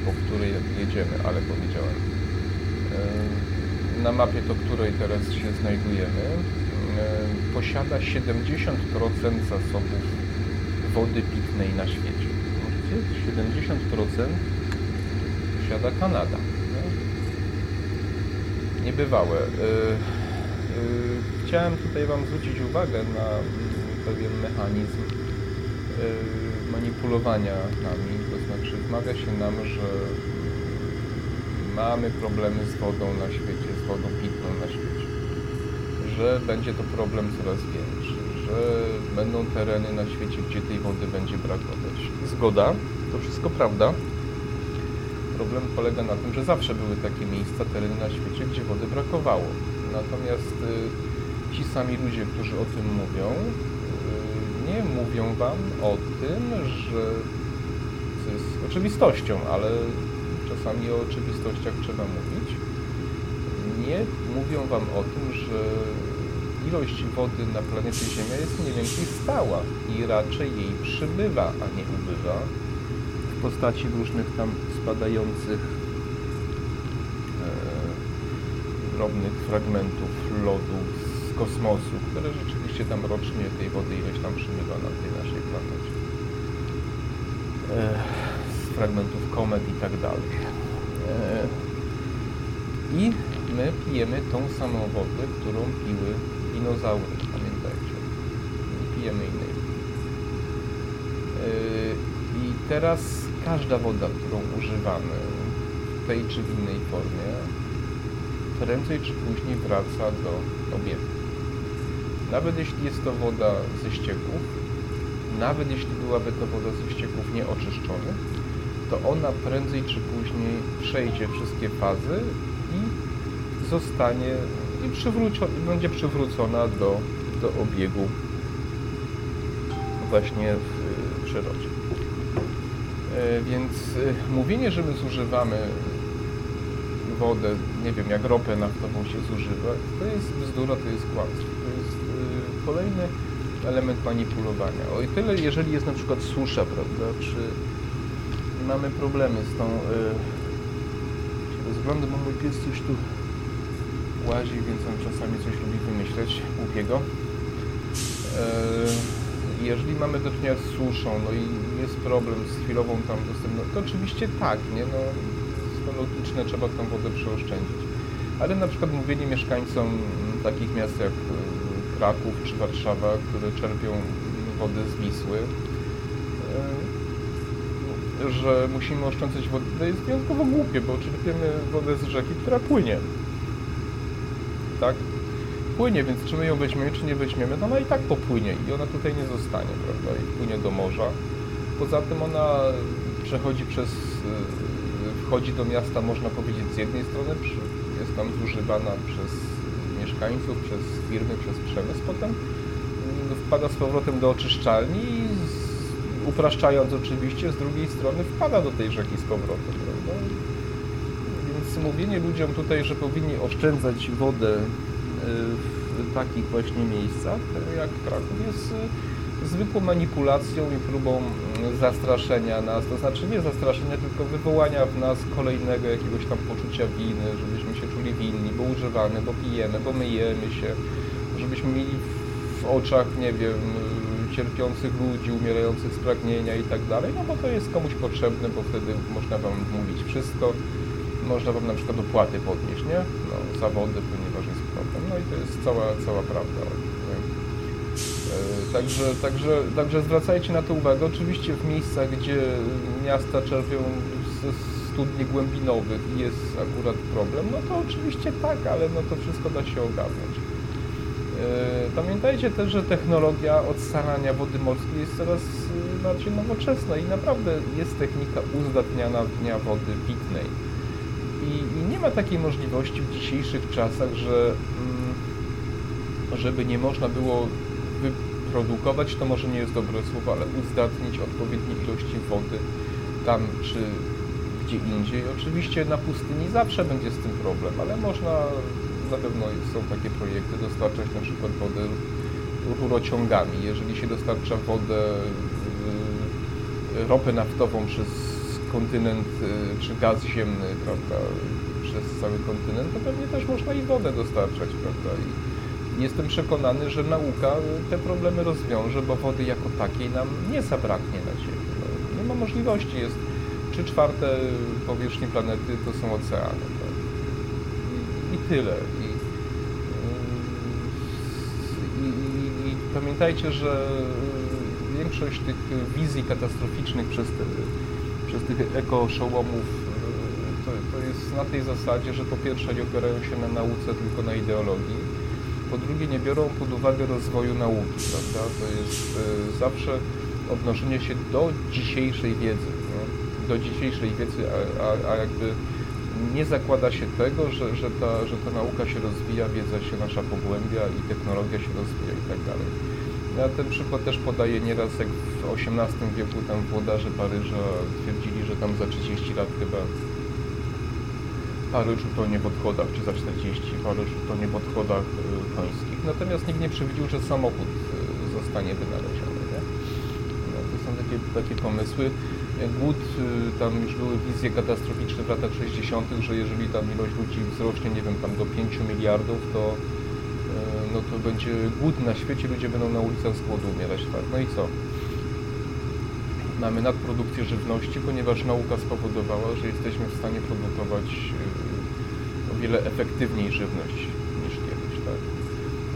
po której jedziemy, ale powiedziałem, na mapie, do której teraz się znajdujemy, yy, posiada 70% zasobów wody pitnej na świecie. Możecie? 70% posiada Kanada. nie? Niebywałe. Yy, yy, Chciałem tutaj Wam zwrócić uwagę na mm, pewien mechanizm manipulowania nami, to znaczy wmawia się nam, że mamy problemy z wodą na świecie, z wodą pitną na świecie, że będzie to problem coraz większy, że będą tereny na świecie, gdzie tej wody będzie brakować. Zgoda, to wszystko prawda. Problem polega na tym, że zawsze były takie miejsca, tereny na świecie, gdzie wody brakowało. Natomiast y, ci sami ludzie, którzy o tym mówią, y, nie mówią Wam o tym, że co jest oczywistością, ale czasami o oczywistościach trzeba mówić. Nie mówią Wam o tym, że ilość wody na planecie Ziemia jest mniej więcej stała i raczej jej przybywa, a nie ubywa w postaci różnych tam spadających e, drobnych fragmentów lodu z kosmosu, które rzeczywiście tam rocznie tej wody ileś tam przybywa na tej naszej planecie. E, z fragmentów komet i tak dalej. E, I my pijemy tą samą wodę, którą piły dinozaury, pamiętajcie. Nie pijemy innej. Yy, I teraz każda woda, którą używamy w tej czy w innej formie, prędzej czy później wraca do obiegu. Nawet jeśli jest to woda ze ścieków, nawet jeśli byłaby to woda ze ścieków nieoczyszczonych, to ona prędzej czy później przejdzie wszystkie fazy i zostanie i przywrócio- będzie przywrócona do, do obiegu właśnie w, w przyrodzie. E, Więc e, mówienie, że my zużywamy wodę, nie wiem, jak ropę naftową się zużywa, to jest bzdura, to jest kłamstwo. To jest e, kolejny element manipulowania. O i tyle, jeżeli jest na przykład susza, prawda, czy mamy problemy z tą... rozglądam, bo mój pies coś tu łazi, więc on czasami coś lubi wymyśleć głupiego. E, Jeżeli mamy do czynienia z suszą, no i jest problem z chwilową tam dostępnością, to oczywiście tak, nie, no logiczne, trzeba tą wodę przeoszczędzić. Ale na przykład mówienie mieszkańcom takich miast jak e, Kraków czy Warszawa, które czerpią wodę z Wisły, e, że musimy oszczędzać wodę, to jest wyjątkowo głupie, bo czerpiemy wodę z rzeki, która płynie. Tak? Płynie, więc czy my ją weźmiemy, czy nie weźmiemy, no ona i tak popłynie i ona tutaj nie zostanie, prawda? I płynie do morza. Poza tym ona przechodzi przez, e, wchodzi do miasta, można powiedzieć, z jednej strony, jest tam zużywana przez mieszkańców, przez firmy, przez przemysł, potem mm, wpada z powrotem do oczyszczalni i upraszczając oczywiście, z drugiej strony wpada do tej rzeki z powrotem, prawda? Więc mówienie ludziom tutaj, że powinni oszczędzać wodę y, w takich właśnie miejscach jak Kraków jest y, zwykłą manipulacją i próbą zastraszenia nas, to znaczy nie zastraszenia, tylko wywołania w nas kolejnego jakiegoś tam poczucia winy, żebyśmy się czuli winni, bo używamy, bo pijemy, bo myjemy się, żebyśmy mieli w oczach, nie wiem, cierpiących ludzi, umierających z pragnienia i tak dalej, no bo to jest komuś potrzebne, bo wtedy można Wam mówić wszystko, można Wam na przykład opłaty podnieść, nie? No, za ponieważ jest problem. No i to jest cała, cała prawda. E, także, także, także zwracajcie na to uwagę. Oczywiście w miejscach, gdzie miasta czerpią z studni głębinowych i jest akurat problem, no to oczywiście tak, ale no to wszystko da się ogarnąć. E, pamiętajcie też, że technologia odsalania wody morskiej jest coraz e, bardziej nowoczesna i naprawdę jest technika uzdatniania dnia wody pitnej. I, I, nie ma takiej możliwości w dzisiejszych czasach, że mm, żeby nie można było wyprodukować, to może nie jest dobre słowo, ale uzdatnić odpowiednie ilości wody tam czy gdzie indziej. Oczywiście na pustyni zawsze będzie z tym problem, ale można, na pewno są takie projekty, dostarczać na przykład wodę rurociągami. Jeżeli się dostarcza wodę, ropę naftową przez kontynent, y, czy gaz ziemny, prawda, przez cały kontynent, to pewnie też można i wodę dostarczać, prawda. I jestem przekonany, że nauka te problemy rozwiąże, bo wody jako takiej nam nie zabraknie na Ziemi. No, nie ma możliwości, jest 3 czwarte powierzchni planety to są oceany. I, I, tyle. I, i, I, pamiętajcie, że większość tych wizji katastroficznych przez, te, przez tych ekoszołomów to, to jest na tej zasadzie, że po pierwsze nie opierają się na nauce, tylko na ideologii. Po drugie nie biorą pod uwagę rozwoju nauki, prawda? To jest y, zawsze odnoszenie się do dzisiejszej wiedzy do dzisiejszej wiedzy, a, a, a jakby nie zakłada się tego, że, że, ta, że ta nauka się rozwija, wiedza się nasza pogłębia i technologia się rozwija i tak dalej. Ja ten przykład też podaję nieraz, jak w XVIII wieku tam włodarze Paryża twierdzili, że tam za 30 lat chyba Paryż utonie w odchodach, czy za 40 Paryż utonie w odchodach y, końskich. Natomiast nikt nie przewidział, że samochód y, zostanie wynaleziony. Nie? No, to są takie, takie pomysły głód, y, tam już były wizje katastroficzne w latach 60., że jeżeli tam ilość ludzi wzrośnie, nie wiem, tam do 5 miliardów, to, y, no to będzie głód na świecie, ludzie będą na ulicach z głodu umierać. Tak? No i co? Mamy nadprodukcję żywności, ponieważ nauka spowodowała, że jesteśmy w stanie produkować y, o wiele efektywniej żywność niż kiedyś. Tak?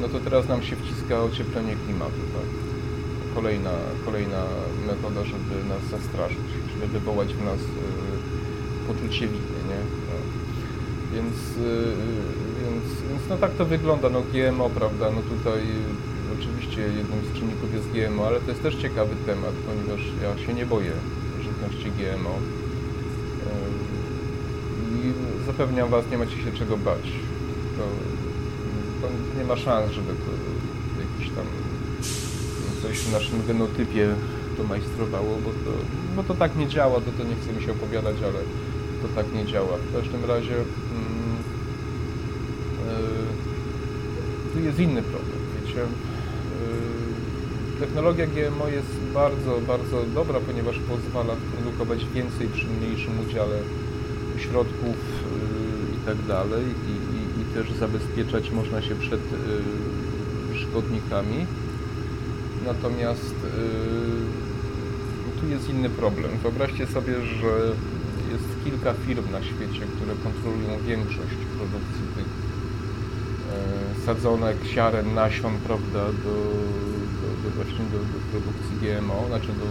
No to teraz nam się wciska ocieplenie klimatu. Tak? Kolejna, kolejna metoda, żeby nas zastraszyć, żeby wywołać w nas y, poczucie winy, nie? No. Więc, y, więc, więc no tak to wygląda, no GMO, prawda, no tutaj oczywiście jednym z czynników jest GMO, ale to jest też ciekawy temat, ponieważ ja się nie boję żywności GMO i zapewniam Was, nie macie się czego bać. To, to nie ma szans, żeby to jakiś tam w naszym genotypie to majstrowało, bo to, bo to tak nie działa, to, to nie chcę mi się opowiadać, ale to tak nie działa. W każdym razie mm, yy, tu jest inny problem, wiecie. Yy, technologia GMO jest bardzo, bardzo dobra, ponieważ pozwala produkować więcej przy mniejszym udziale środków yy, i tak dalej i, i, i też zabezpieczać można się przed szkodnikami Natomiast yy, tu jest inny problem. Wyobraźcie sobie, że jest kilka firm na świecie, które kontrolują większość produkcji tych, sadzonek, ziaren, nasion, prawda, do, do, do właśnie do, do, produkcji GMO, znaczy do,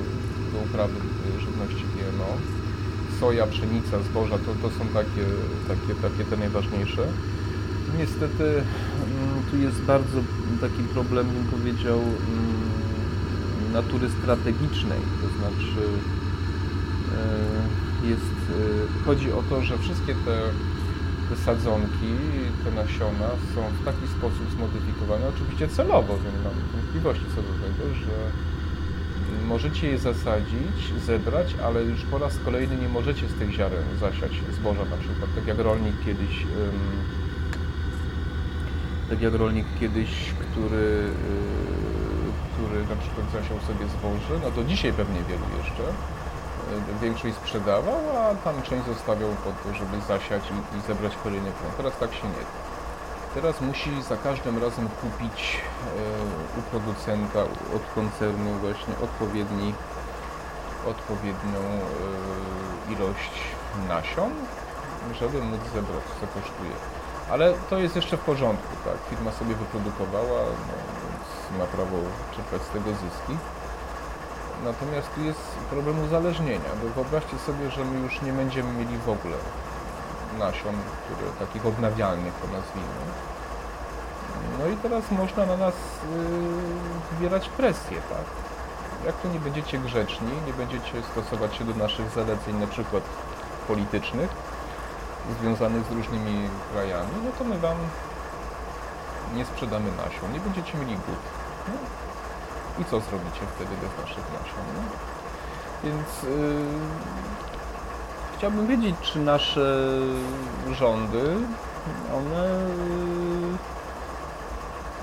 do uprawy żywności GMO. Soja, pszenica, zboża, to, to są takie, takie, takie te najważniejsze. Niestety mm, tu jest bardzo taki problem, bym powiedział, mm, natury strategicznej, to znaczy e, jest, e, chodzi o to, że wszystkie te te sadzonki, te nasiona są w taki sposób zmodyfikowane, oczywiście celowo, nie mam wątpliwości co do tego, że możecie je zasadzić, zebrać, ale już po raz kolejny nie możecie z tych ziaren zasiać zboża na przykład, tak jak rolnik kiedyś tak jak rolnik kiedyś, który, y, który na przykład zasiał sobie zboże, no to dzisiaj pewnie wielu jeszcze, większość sprzedawał, a tam część zostawiał po to, żeby zasiać i, i zebrać kolejny plon. Teraz tak się nie da. Teraz musi za każdym razem kupić e, u producenta, od koncernu właśnie odpowiedni, odpowiednią e, ilość nasion, żeby móc zebrać, co kosztuje. Ale to jest jeszcze w porządku, tak? Firma sobie wyprodukowała, no, ma prawo czerpać z tego zyski. Natomiast tu jest problem uzależnienia, bo wyobraźcie sobie, że my już nie będziemy mieli w ogóle nasion, które, takich odnawialnych to nazwijmy. No i teraz można na nas yy, wywierać presję, tak? Jak tu nie będziecie grzeczni, nie będziecie stosować się do naszych zaleceń, na przykład politycznych, związanych z różnymi krajami, no to my Wam nie sprzedamy nasion, nie będziecie mieli głód. I co zrobicie wtedy bez naszych nasion? Więc yy, chciałbym wiedzieć, czy nasze rządy, one,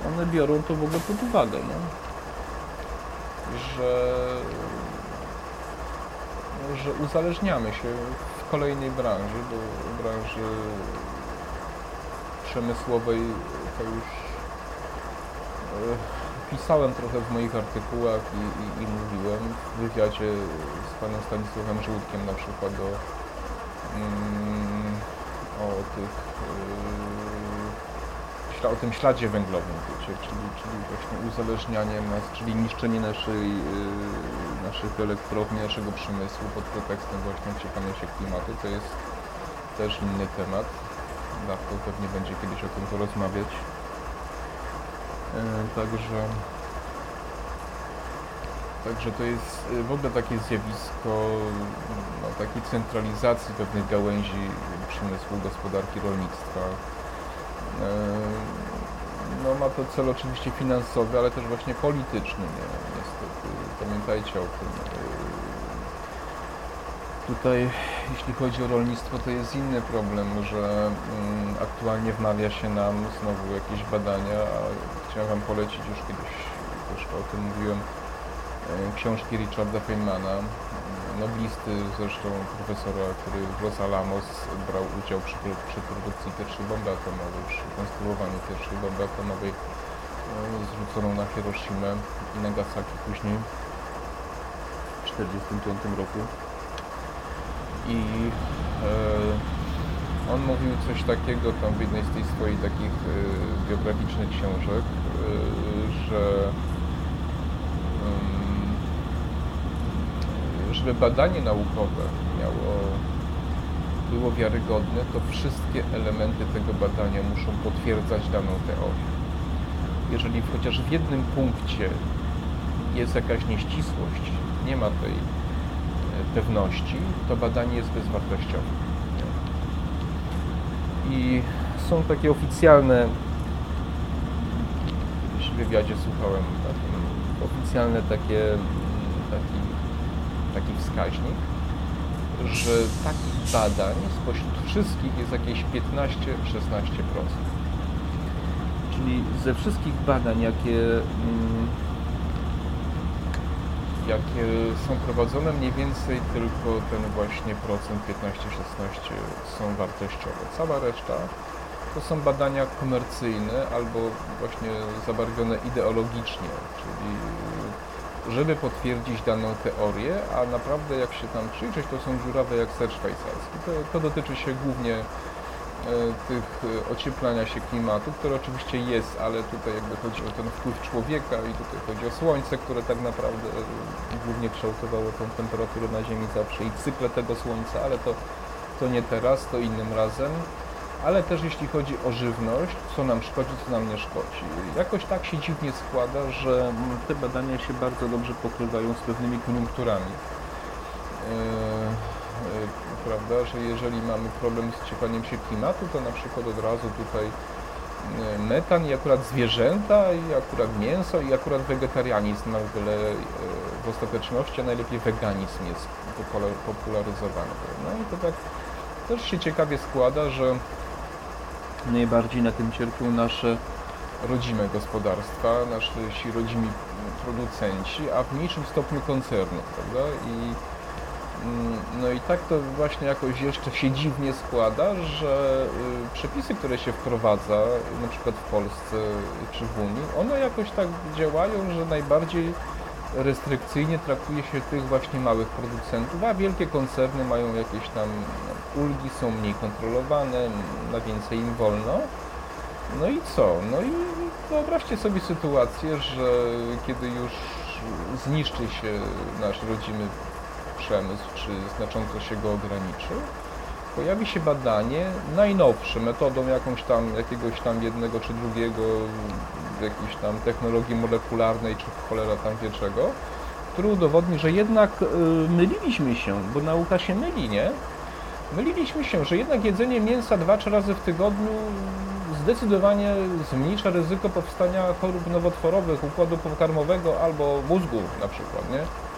yy, one biorą to w ogóle pod uwagę, no? że, że uzależniamy się w kolejnej branży, bo branży przemysłowej to już yy, pisałem trochę w moich artykułach i, i, i mówiłem w wywiadzie z panem Stanisławem Żółtkiem na przykład o, mm, o tych yy, o tym śladzie węglowym, wiecie, czyli, czyli właśnie uzależnianie nas, czyli niszczenie naszej, yy, naszych elektrowni, naszego przemysłu pod pretekstem właśnie ocieplania się klimatu, to jest też inny temat. Dawko pewnie będzie kiedyś o tym porozmawiać. E, także, także to jest e, w ogóle takie zjawisko no, takiej centralizacji pewnych gałęzi przemysłu, gospodarki, rolnictwa. E, no, ma to cel oczywiście finansowy, ale też właśnie polityczny, nie? niestety. Pamiętajcie o tym. Tutaj, jeśli chodzi o rolnictwo, to jest inny problem, że mm, aktualnie wmawia się nam znowu jakieś badania, a chciałem Wam polecić już kiedyś, też o tym mówiłem, e, książki Richarda Feynmana, noblisty zresztą profesora, który w Los Alamos brał udział przy, przy produkcji pierwszej bomby atomowej, przy konstruowaniu pierwszej bomby atomowej e, zrzuconą na Hiroshima i Nagasaki później w 1945 roku. I e, on mówił coś takiego tam w jednej z tych swoich takich e, biograficznych książek, e, że żeby badanie naukowe miało, było wiarygodne, to wszystkie elementy tego badania muszą potwierdzać daną teorię. Jeżeli chociaż w jednym punkcie jest jakaś nieścisłość, nie ma tej pewności, to badanie jest bezwartościowe. I są takie oficjalne, w wywiadzie słuchałem, takim, oficjalne takie, taki, taki wskaźnik, że takich badań spośród wszystkich jest jakieś 15-16%. Czyli ze wszystkich badań, jakie mm, jakie są prowadzone, mniej więcej tylko ten właśnie procent 15-16 są wartościowe. Cała reszta to są badania komercyjne albo właśnie zabarwione ideologicznie, czyli żeby potwierdzić daną teorię, a naprawdę jak się tam przyjrzeć, to są dziurawe jak ser szwajcarski. To, to dotyczy się głównie tych e, ocieplania się klimatu, które oczywiście jest, ale tutaj jakby chodzi o ten wpływ człowieka i tutaj chodzi o słońce, które tak naprawdę głównie kształtowało tą temperaturę na Ziemi zawsze i cykle tego słońca, ale to, to nie teraz, to innym razem. Ale też jeśli chodzi o żywność, co nam szkodzi, co nam nie szkodzi. Jakoś tak się dziwnie składa, że te badania się bardzo dobrze pokrywają z pewnymi koniunkturami. Yy prawda, że jeżeli mamy problem z ciepleniem się klimatu, to na przykład od razu tutaj y, metan i akurat zwierzęta i akurat mięso i akurat wegetarianizm na wiele y, w ostateczności, a najlepiej weganizm jest popularyzowany. No i to tak też się ciekawie składa, że najbardziej na tym cierpią nasze rodzime gospodarstwa, nasi rodzimi producenci, a w mniejszym stopniu koncerny, prawda? I no i tak to właśnie jakoś jeszcze się dziwnie składa, że y, przepisy, które się wprowadza, na przykład w Polsce czy w Unii, one jakoś tak działają, że najbardziej restrykcyjnie traktuje się tych właśnie małych producentów, a wielkie koncerny mają jakieś tam ulgi, są mniej kontrolowane, na więcej im wolno. No i co? No i wyobraźcie sobie sytuację, że kiedy już zniszczy się nasz rodzimy przemysł, czy znacząco się go ograniczy, pojawi się badanie najnowsze, metodą jakąś tam, jakiegoś tam jednego czy drugiego, jakiejś tam technologii molekularnej, czy cholera tam wie czego, który udowodni, że jednak y, myliliśmy się, bo nauka się myli, nie? Myliliśmy się, że jednak jedzenie mięsa dwa, trzy razy w tygodniu zdecydowanie zmniejsza ryzyko powstania chorób nowotworowych układu pokarmowego albo mózgu na przykład, nie?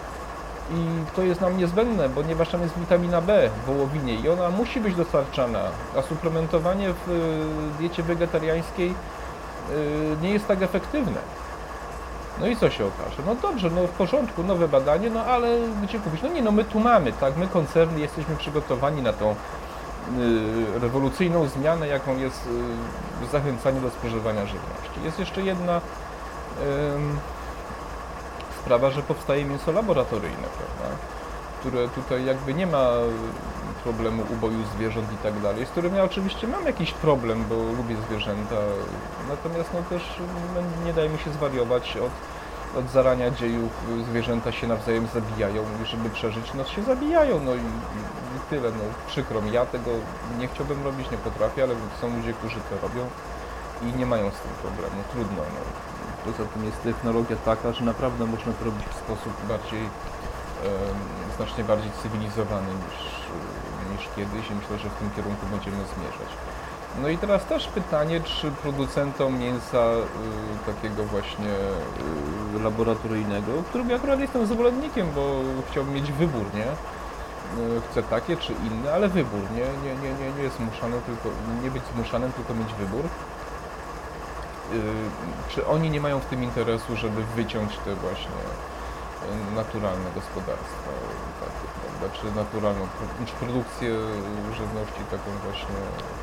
I to jest nam niezbędne, ponieważ tam jest witamina B w wołowinie i ona musi być dostarczana, a suplementowanie w y, diecie wegetariańskiej y, nie jest tak efektywne. No i co się okaże? No dobrze, no w porządku, nowe badanie, no ale gdzie kupić? No nie, no my tu mamy, tak, my koncerny jesteśmy przygotowani na tą y, rewolucyjną zmianę, jaką jest zachęcanie do spożywania żywności. Jest jeszcze jedna sprawa, że powstaje mięso laboratoryjne, prawda? które tutaj jakby nie ma problemu uboju zwierząt i tak dalej, z którym ja oczywiście mam jakiś problem, bo lubię zwierzęta, natomiast no też no, nie daje mi się zwariować od, od zarania dziejów, zwierzęta się nawzajem zabijają żeby przeżyć, no się zabijają, no i, i tyle, no. Przykro mi, ja tego nie chciałbym robić, nie potrafię, ale są ludzie, którzy to robią i nie mają z tym problemu, trudno, no. Poza tym jest technologia taka, że naprawdę można to robić w sposób bardziej, znacznie bardziej cywilizowany niż, niż kiedyś i myślę, że w tym kierunku będziemy zmierzać. No i teraz też pytanie, czy producentom mięsa y, takiego właśnie y, laboratoryjnego, którym ja akurat jestem zwolennikiem, bo chciałbym mieć wybór, nie? Y, chcę takie czy inne, ale wybór, nie, nie, nie, nie, nie jest zmuszany, tylko, nie być zmuszanym, tylko mieć wybór. Y, czy oni nie mają w tym interesu, żeby wyciąć te właśnie y, naturalne gospodarstwa, prawda, czy naturalną, czy produkcję żywności taką właśnie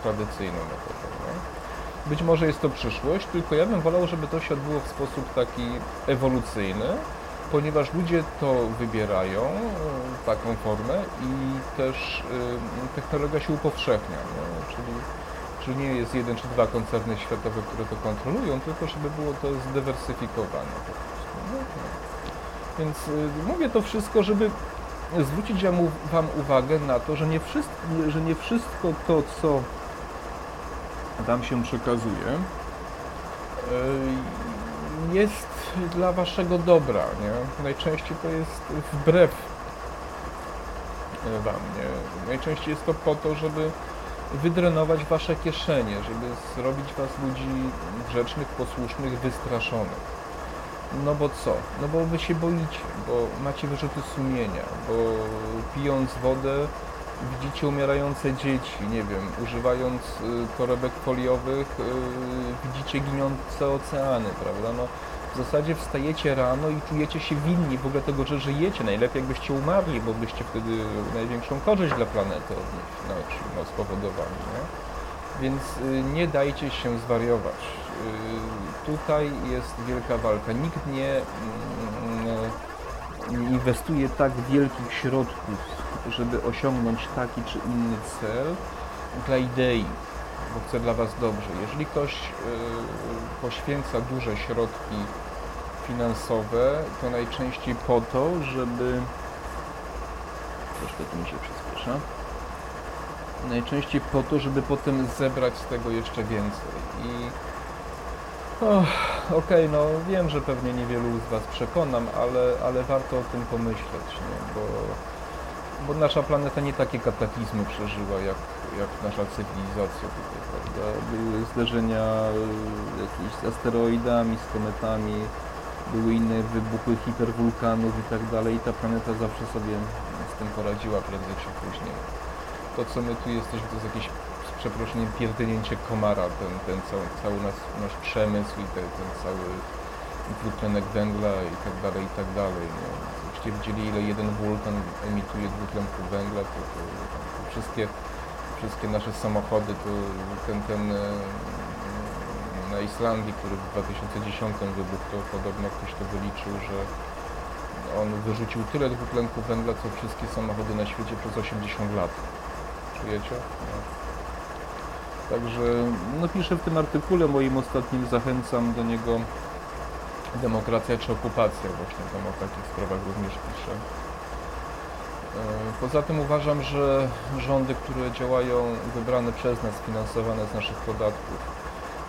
tradycyjną metodą. Nie? Być może jest to przyszłość, tylko ja bym wolał, żeby to się odbyło w sposób taki ewolucyjny, ponieważ ludzie to wybierają, y, taką formę i też technologia się upowszechnia, nie? czyli czy nie jest jeden czy dwa koncerny światowe, które to kontrolują, tylko żeby było to zdywersyfikowane po prostu. No, no. Więc y, mówię to wszystko, żeby zwrócić Wam uwagę na to, że nie, wszystko, że nie wszystko to, co Wam się przekazuje, y, jest dla Waszego dobra, nie? Najczęściej to jest wbrew Wam, nie? Najczęściej jest to po to, żeby wydrenować wasze kieszenie, żeby zrobić was ludzi grzecznych, posłusznych, wystraszonych. No bo co? No bo wy się boicie, bo macie wyrzuty sumienia, bo pijąc wodę widzicie umierające dzieci, nie wiem, używając y, torebek foliowych y, widzicie ginące oceany, prawda? No, w zasadzie wstajecie rano i czujecie się winni w ogóle tego, że żyjecie. Najlepiej jakbyście umarli, bo byście wtedy największą korzyść dla planety od nich no, no, spowodowali. Nie? Więc y, nie dajcie się zwariować. Y, tutaj jest wielka walka. Nikt nie, y, nie inwestuje tak wielkich środków, żeby osiągnąć taki czy inny cel dla idei. Bo chcę dla Was dobrze. Jeżeli ktoś y, poświęca duże środki finansowe, to najczęściej po to, żeby... Troszkę tu mi się przyspiesza. Najczęściej po to, żeby potem zebrać z tego jeszcze więcej. I okej, okay, no wiem, że pewnie niewielu z Was przekonam, ale, ale warto o tym pomyśleć, nie? Bo, bo nasza planeta nie takie kataklizmy przeżyła jak, jak nasza cywilizacja tutaj, prawda? Były zderzenia y, jakimiś asteroidami, z kometami, były inne wybuchy hiperwulkanów i tak dalej i ta planeta zawsze sobie z tym poradziła prędzej czy później. To co my tu jesteśmy to jest jakieś z przeproszeniem pierdnięcie komara, ten, ten cały, cały nasz, przemysł i ten, ten cały dwutlenek węgla i tak dalej, i tak dalej. Gdybyście widzieli ile jeden wulkan emituje dwutlenku węgla, to, to, to wszystkie, wszystkie nasze samochody, to ten, ten na Islandii, który w 2010 wybuchł, to podobno ktoś to wyliczył, że on wyrzucił tyle dwutlenku węgla, co wszystkie samochody na świecie przez 80 lat. Czujecie? No. Także no piszę w tym artykule moim ostatnim, zachęcam do niego demokracja czy okupacja, właśnie tam o takich sprawach również piszę. E, poza tym uważam, że rządy, które działają wybrane przez nas, finansowane z naszych podatków,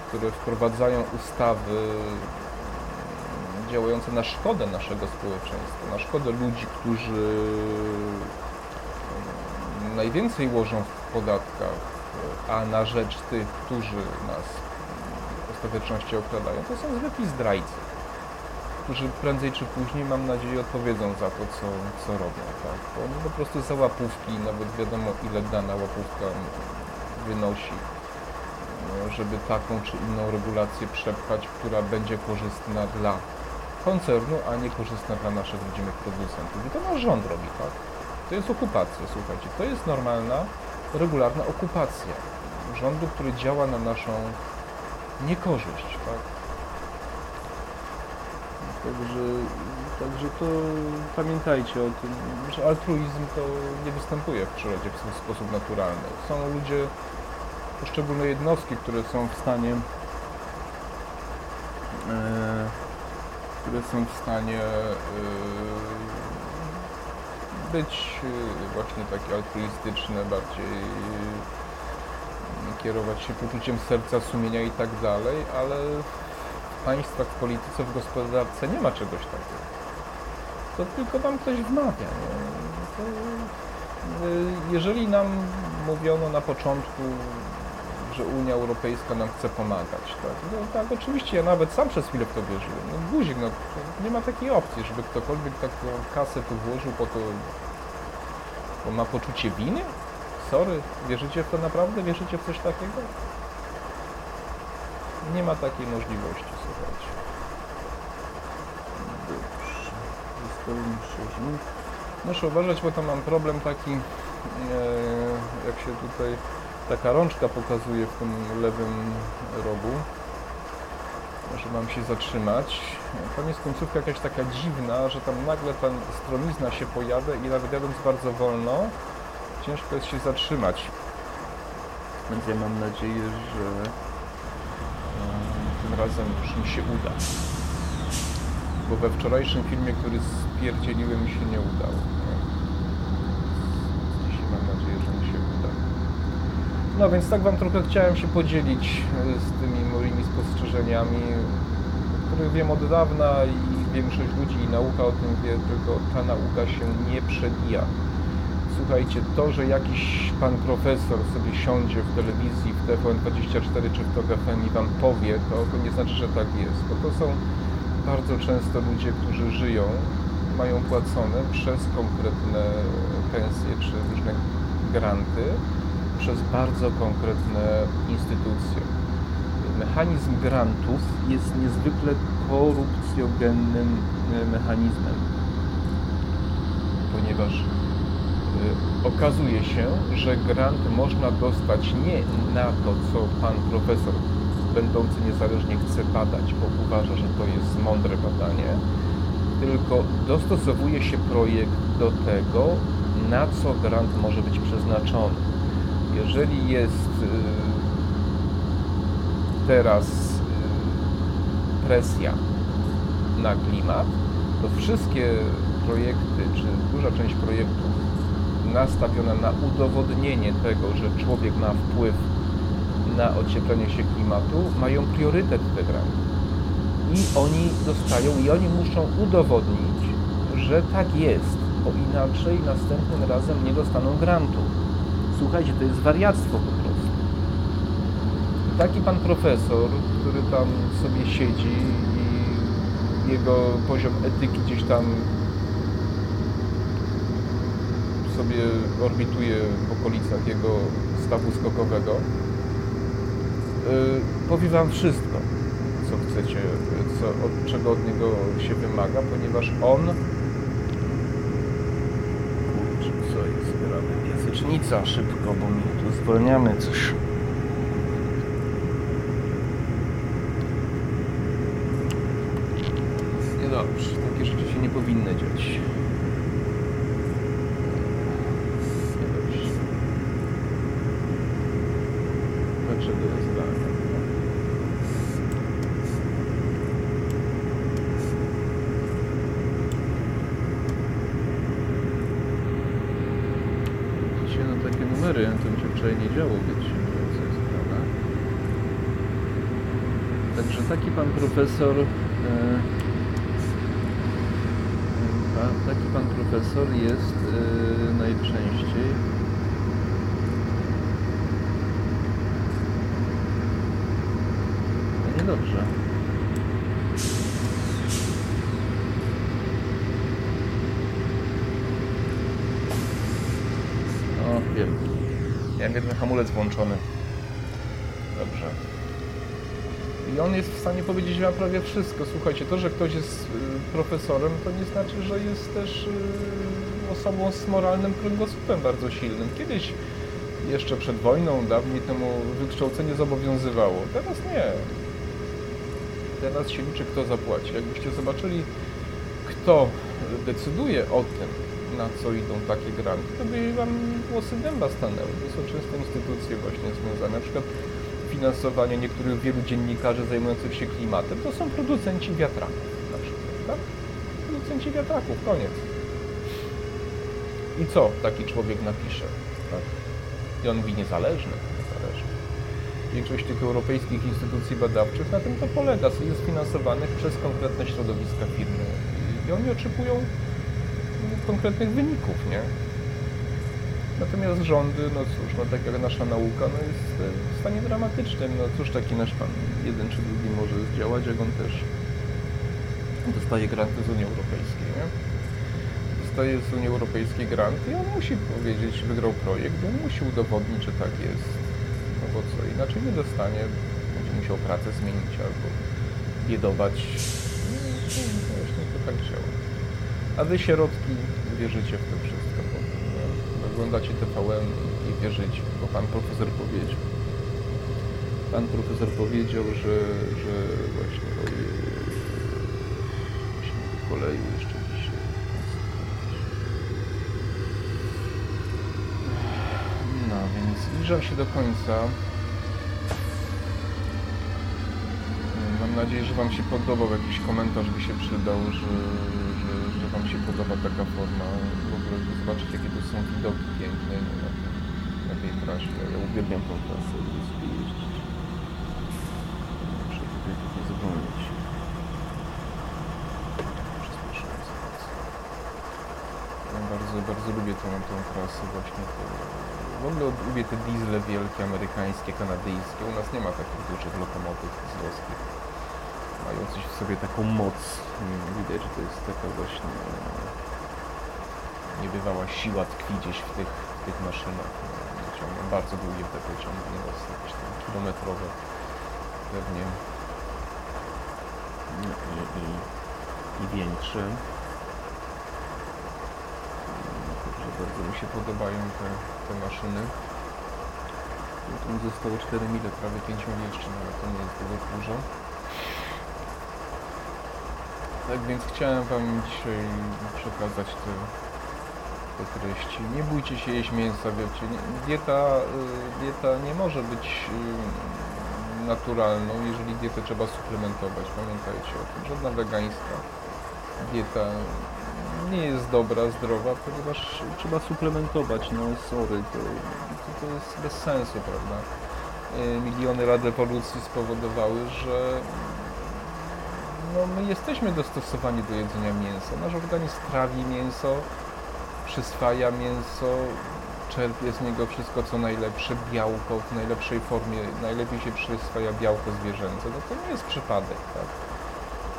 które wprowadzają ustawy działające na szkodę naszego społeczeństwa, na szkodę ludzi, którzy najwięcej łożą w podatkach, a na rzecz tych, którzy nas w ostateczności okradają, to są zwykli zdrajcy, którzy prędzej czy później, mam nadzieję, odpowiedzą za to, co, co robią. Tak? Bo oni po prostu za łapówki, nawet wiadomo ile dana łapówka wynosi, żeby taką czy inną regulację przepchać, która będzie korzystna dla koncernu, a nie korzystna dla naszych rodzimych producentów. I to nasz rząd robi, tak? To jest okupacja, słuchajcie. To jest normalna, regularna okupacja rządu, który działa na naszą niekorzyść, tak? Także, także to pamiętajcie o tym, że altruizm to nie występuje w przyrodzie w sposób naturalny. Są ludzie, poszczególne jednostki, które są w stanie e, które są w stanie e, być e, właśnie takie altruistyczne, bardziej kierować się poczuciem serca, sumienia i tak dalej, ale państwach, w polityce, w gospodarce nie ma czegoś takiego. To tylko nam ktoś wmawia. To, jeżeli nam mówiono na początku że Unia Europejska nam chce pomagać. Tak? No, tak, oczywiście ja nawet sam przez chwilę w to wierzyłem. No, guzik, no, nie ma takiej opcji, żeby ktokolwiek taką kasę tu włożył po to, bo ma poczucie winy? Sorry, wierzycie w to naprawdę? Wierzycie w coś takiego? Nie ma takiej możliwości, słuchajcie. Dobrze. Zostało 6 minut. Muszę uważać, bo tam mam problem taki, e, jak się tutaj taka rączka pokazuje w tym lewym rogu, że mam się zatrzymać. Tam jest końcówka jakaś taka dziwna, że tam nagle ta stromizna się pojawia i nawet jadąc bardzo wolno, ciężko jest się zatrzymać. Więc ja mam nadzieję, że tym razem już mi się uda. Bo we wczorajszym filmie, który spierdzieliłem, mi się nie udało. No więc tak Wam trochę chciałem się podzielić e, z tymi moimi spostrzeżeniami, których wiem od dawna i większość ludzi i nauka o tym wie, tylko ta nauka się nie przebija. Słuchajcie, to, że jakiś pan profesor sobie siądzie w telewizji, w TVN24 czy w FM i Wam powie, to, nie znaczy, że tak jest, bo to są bardzo często ludzie, którzy żyją, mają płacone przez konkretne pensje czy różne granty, przez bardzo konkretne instytucje. Mechanizm grantów jest niezwykle korupcjogennym e, mechanizmem, ponieważ okazuje się, że grant można dostać nie na to, co pan profesor będący niezależnie chce badać, bo uważa, że to jest mądre badanie, tylko dostosowuje się projekt do tego, na co grant może być przeznaczony. Jeżeli jest teraz y, presja na klimat, to wszystkie projekty, czy duża część projektów nastawiona na udowodnienie tego, że człowiek ma wpływ na ocieplenie się klimatu, mają priorytet te granty. I oni dostają, i oni muszą udowodnić, że tak jest, bo inaczej następnym razem nie dostaną grantu. Słuchajcie, to jest wariactwo po prostu. Taki pan profesor, który tam sobie siedzi i jego poziom etyki gdzieś tam sobie orbituje w okolicach jego stawu skokowego, yy, powie wam wszystko, co chcecie, co, od czego od niego się wymaga, ponieważ on kurczę, co jest, gramy szybko, bo mi tu zwalniamy coś. Niedobrze, takie rzeczy się nie powinny dziać. Jest niedobrze. Dlaczego jest tak? Dzisiaj no takie numery, to mi się wczoraj nie działo, wiecie, co jest prawda. Także taki pan profesor, e, taki pan profesor jest e, najczęściej no niedobrze. O, wiem. Miałem jeden hamulec włączony. Dobrze. I on jest w stanie powiedzieć wam prawie wszystko. Słuchajcie, to, że ktoś jest y, profesorem, to nie znaczy, że jest też y, osobą z moralnym kręgosłupem bardzo silnym. Kiedyś, jeszcze przed wojną, dawniej temu wykształcenie zobowiązywało. Teraz nie. Teraz się liczy, kto zapłaci. Jakbyście zobaczyli, kto decyduje o tym, na co idą takie granty, to by wam włosy dęba stanęły. To są często instytucje właśnie związane, na przykład finansowanie niektórych wielu dziennikarzy zajmujących się klimatem, to są producenci wiatraków na przykład, tak? Producenci wiatraków, koniec. I co taki człowiek napisze, tak? I on mówi niezależny, niezależny. Większość tych europejskich instytucji badawczych na tym to polega, jest finansowanych przez konkretne środowiska firmy i oni oczekują konkretnych wyników, nie? Natomiast rządy, no cóż, no tak jak nasza nauka, no jest w stanie dramatycznym. No cóż taki nasz pan jeden czy drugi może zdziałać, jak on też dostaje granty z Unii Europejskiej, nie? Dostaje z Unii Europejskiej granty i on musi powiedzieć, wygrał projekt, on musi udowodnić, że tak jest. No bo co, inaczej nie dostanie, będzie musiał pracę zmienić albo biedować. No właśnie to tak działa. A wy środki wierzycie w to wszystko. Bo, no, oglądacie TVN i wierzycie, bo pan profesor powiedział. Pan profesor powiedział, że, że właśnie ojej, właśnie kolei jeszcze dzisiaj. No więc zbliżam się do końca. Mam nadzieję, że Wam się podobał. Jakiś komentarz by się przydał, że, że Wam się podoba taka forma. W ogóle zobaczyć, jakie to są widoki piękne na, tym, na tej trasie. Ja uwielbiam tą trasę, sobie jeździć. Muszę tutaj trochę zwolnić. Ja bardzo, bardzo lubię tą, tą trasę właśnie. To, w ogóle lubię te diesle wielkie, amerykańskie, kanadyjskie. U nas nie ma takich dużych lokomotyw dieslowskich mających w sobie taką moc. Widać, że to jest taka właśnie e, niebywała siła tkwi gdzieś w tych, w tych maszynach. Bardzo długie te pociągi, nieraz jakieś tam kilometrowe pewnie No i, i, i większe. Także bardzo mi się podobają te, te maszyny. Tu zostało 4 mile, prawie 5 mil jeszcze, ale to nie jest dużo. Tak więc chciałem Wam dzisiaj przekazać te, te treści. Nie bójcie się jeść mięsa, wiecie. Dieta, y, dieta nie może być y, naturalną, jeżeli dietę trzeba suplementować. Pamiętajcie o tym. Żadna wegańska dieta nie jest dobra, zdrowa, ponieważ trzeba suplementować. No sorry, to, to, to jest bez sensu, prawda? E, miliony lat ewolucji spowodowały, że no, my jesteśmy dostosowani do jedzenia mięsa. Nasz organizm trawi mięso, przyswaja mięso, czerpie z niego wszystko co najlepsze, białko w najlepszej formie, najlepiej się przyswaja białko zwierzęce. No to nie jest przypadek, tak?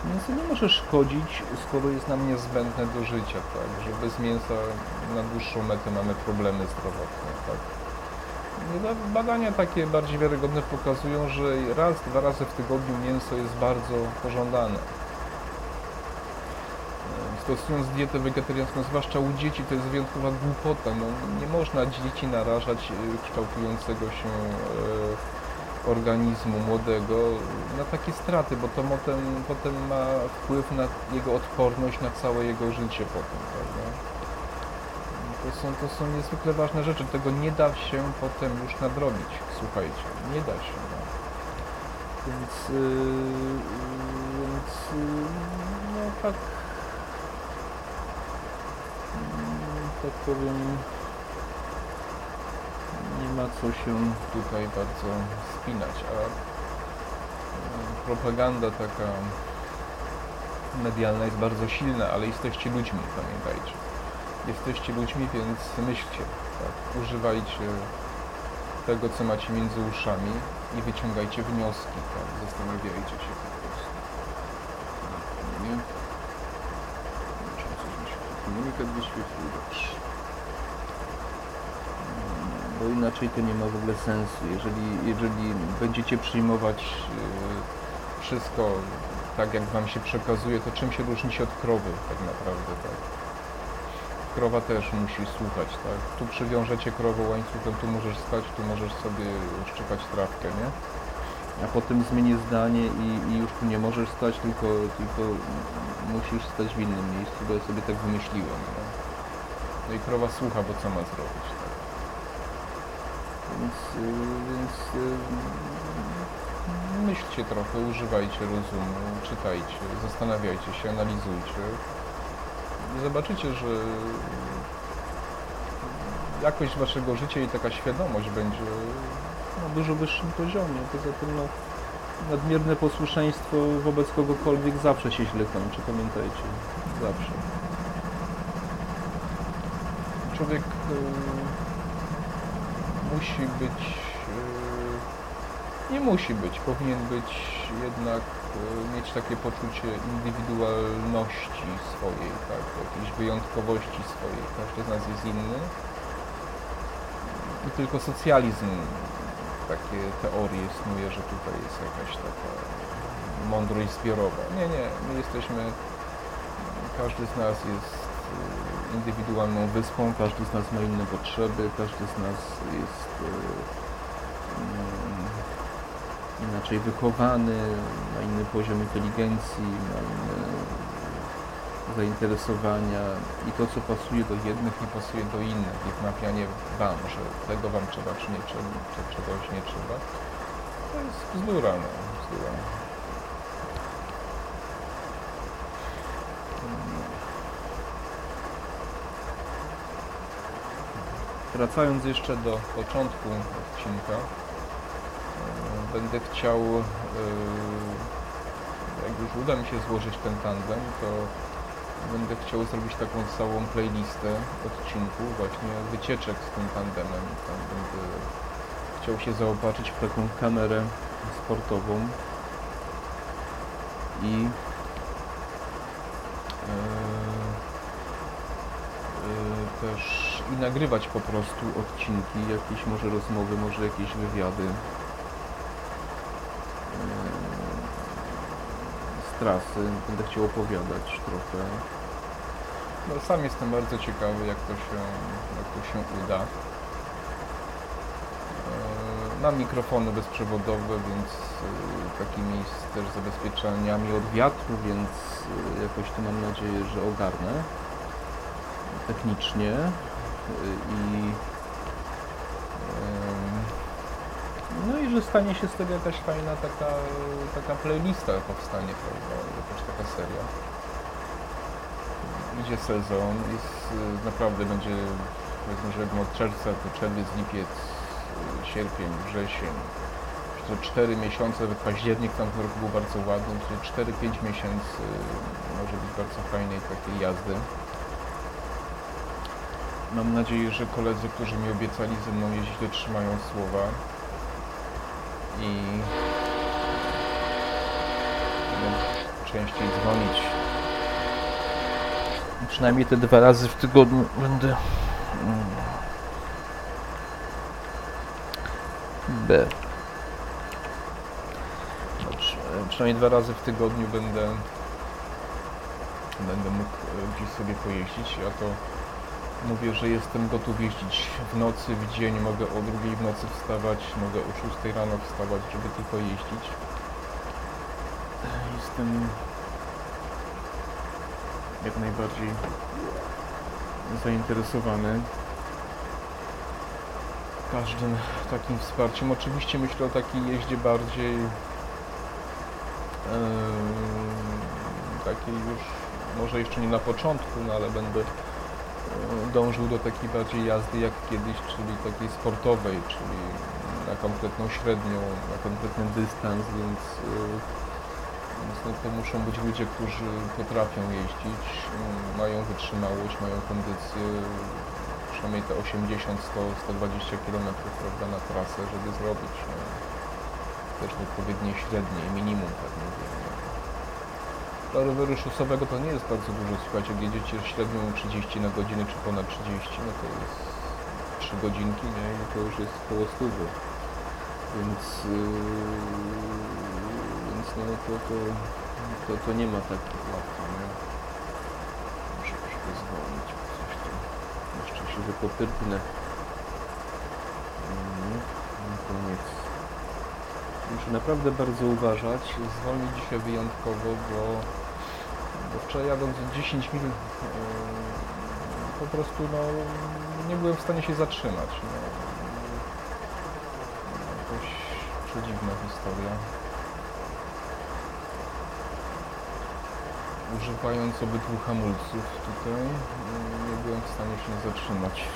Mięso nie może szkodzić, skoro jest nam niezbędne do życia, tak? Że bez mięsa na dłuższą metę mamy problemy zdrowotne, tak? Badania takie bardziej wiarygodne pokazują, że raz, dwa razy w tygodniu mięso jest bardzo pożądane. Stosując dietę wegetariańską, zwłaszcza u dzieci, to jest wyjątkowa głupota. No, nie można dzieci narażać y, kształtującego się e, organizmu młodego na takie straty, bo to potem, potem ma wpływ na jego odporność na całe jego życie potem, prawda? To są, to są niezwykle ważne rzeczy. Tego nie da się potem już nadrobić. Słuchajcie, nie da się. No. Więc, yy, więc yy, no tak, yy, tak powiem, nie ma co się tutaj bardzo spinać. A yy, propaganda taka medialna jest bardzo silna, ale jesteście ludźmi, pamiętajcie jesteście ludźmi, więc myślcie, tak? używajcie tego, co macie między uszami i wyciągajcie wnioski, tak? zastanawiajcie się po prostu. Nie? Mi się komunikat wyświetlił, dobrze. Bo inaczej to nie ma w ogóle sensu. Jeżeli, jeżeli będziecie przyjmować yy, wszystko tak, jak Wam się przekazuje, to czym się różnicie od krowy tak naprawdę, tak? Krowa też musi słuchać, tak? Tu przywiążecie krowę łańcuchem, tu możesz stać, tu możesz sobie szczypać trawkę, nie? A potem zmienię zdanie i, i już tu nie możesz stać, tylko, tylko musisz stać w innym miejscu, bo ja sobie tak wymyśliłem, no. no i krowa słucha, bo co ma zrobić, tak? Więc, więc myślcie trochę, używajcie rozumu, czytajcie, zastanawiajcie się, analizujcie zobaczycie, że jakość waszego życia i taka świadomość będzie na dużo wyższym poziomie. Poza tym no, nadmierne posłuszeństwo wobec kogokolwiek zawsze się źle kończy, pamiętajcie. Zawsze. Człowiek y, musi być, y, nie musi być, powinien być jednak mieć takie poczucie indywidualności swojej, tak, jakiejś wyjątkowości swojej. Każdy z nas jest inny. I tylko socjalizm takie teorie snuje, że tutaj jest jakaś taka mądrość zbiorowa. Nie, nie, my jesteśmy, każdy z nas jest e, indywidualną wyspą, każdy z nas ma inne potrzeby, każdy z nas jest e, inaczej wychowany, ma inny poziom inteligencji, ma inne zainteresowania i to, co pasuje do jednych, nie pasuje do innych. I wmawianie wam, że tego wam trzeba, czy nie trzeba, czy czegoś nie trzeba, to jest bzdura, no, bzdura. Wracając jeszcze do początku odcinka, będę chciał, e, jak już uda mi się złożyć ten tandem, to będę chciał zrobić taką całą playlistę odcinków właśnie wycieczek z tym tandemem. Tam będę chciał się zaopatrzyć w taką kamerę sportową i e, e, też i nagrywać po prostu odcinki, jakieś może rozmowy, może jakieś wywiady trasy, będę chciał opowiadać trochę. No, sam jestem bardzo ciekawy, jak to się, jak to się uda. E, mam mikrofony bezprzewodowe, więc e, takimi też zabezpieczeniami od wiatru, więc e, jakoś to mam nadzieję, że ogarnę technicznie i Stanie się z tego jakaś fajna taka, taka playlista powstanie, prawda, jakaś taka seria. Będzie sezon, jest y, naprawdę będzie, powiedzmy, że od czerwca to czerwiec, lipiec, y, sierpień, wrzesień, to 4 miesiące, październik tamten rok był bardzo ładny, czyli 4-5 miesięcy y, może być bardzo fajnej takiej jazdy. Mam nadzieję, że koledzy, którzy mi obiecali ze mną jeździć, dotrzymają słowa i częściej dzwonić. Przynajmniej te dwa razy w tygodniu będę mm, B. E, przynajmniej dwa razy w tygodniu będę będę mógł e, gdzieś sobie pojeździć, a to mówię, że jestem gotów jeździć w nocy, w dzień, mogę o drugiej w nocy wstawać, mogę o 6 rano wstawać, żeby tylko jeździć. Jestem jak najbardziej zainteresowany każdym takim wsparciem. Oczywiście myślę o takiej jeździe bardziej em, takiej już może jeszcze nie na początku, no ale będę dążył do takiej bardziej jazdy jak kiedyś, czyli takiej sportowej, czyli na konkretną średnią, na konkretny dystans, więc, e, więc no to muszą być ludzie, którzy potrafią jeździć, m, mają wytrzymałość, mają kondycję, przynajmniej te 80, 100, 120 km prawda, na trasę, żeby zrobić no, też odpowiednie średnie, minimum tak mówię. No. Dla roweru szosowego to nie jest bardzo dużo, słuchajcie, jak jedziecie średnią 30 na godzinę czy ponad 30, no to jest 3 godzinki, nie, i to już jest koło 100. Więc, yy, więc no to, to, to, to nie ma tak łatwo, nie? Muszę troszkę zwolnić, bo coś tu jeszcze się wypopyrtnę. Mm, Na koniec. Muszę naprawdę bardzo uważać, zwolnić dzisiaj wyjątkowo, bo, wczoraj jadąc 10 mil yy, po prostu no, nie byłem w stanie się zatrzymać. No. Jakoś przedziwna historia. Używając obydwu hamulców tutaj, yy, nie byłem w stanie się zatrzymać. Yy,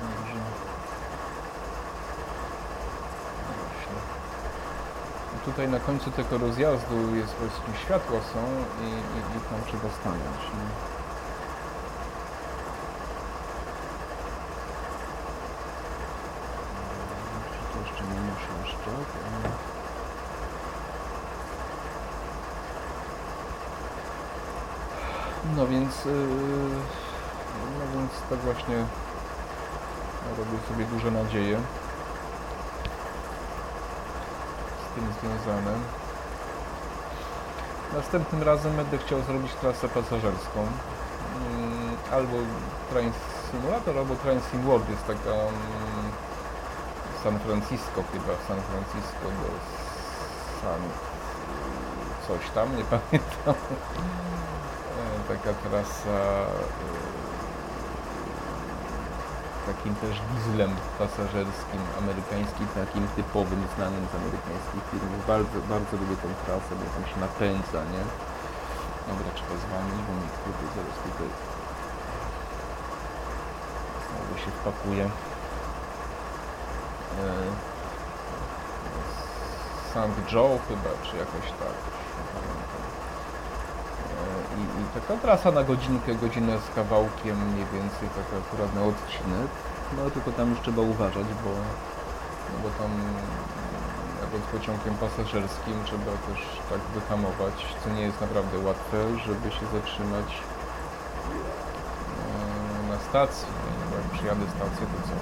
Także... Właśnie. I Tutaj na końcu tego rozjazdu jest właśnie światła są i, i, i tam trzeba stanąć. nie? No więc, yy, no więc tak właśnie robię sobie duże nadzieje z tym związane. Następnym razem będę chciał zrobić trasę pasażerską. Mm, Albo Train Simulator, albo Train Sim World jest taka mm, San Francisco chyba, San Francisco do San coś tam, nie pamiętam. E, Taka trasa e, takim też dieslem pasażerskim, amerykańskim, takim typowym, znanym z amerykańskich firm. Bardzo, bardzo lubię tą trasę, bo tam się napędza, nie? Dobra, trzeba zwolnić, bo mi kurde zaraz tutaj znowu się wpakuje. E, St. Joe chyba, czy jakoś tak, już nie pamiętam. E, I, I taka trasa na godzinkę, godzinę z kawałkiem, mniej więcej taka akurat na odcinek. No tylko tam już trzeba uważać, bo, no bo tam jadąc pociągiem pasażerskim trzeba też tak wyhamować, co nie jest naprawdę łatwe, żeby się zatrzymać e, na stacji. No, jak przyjadę stację, to co?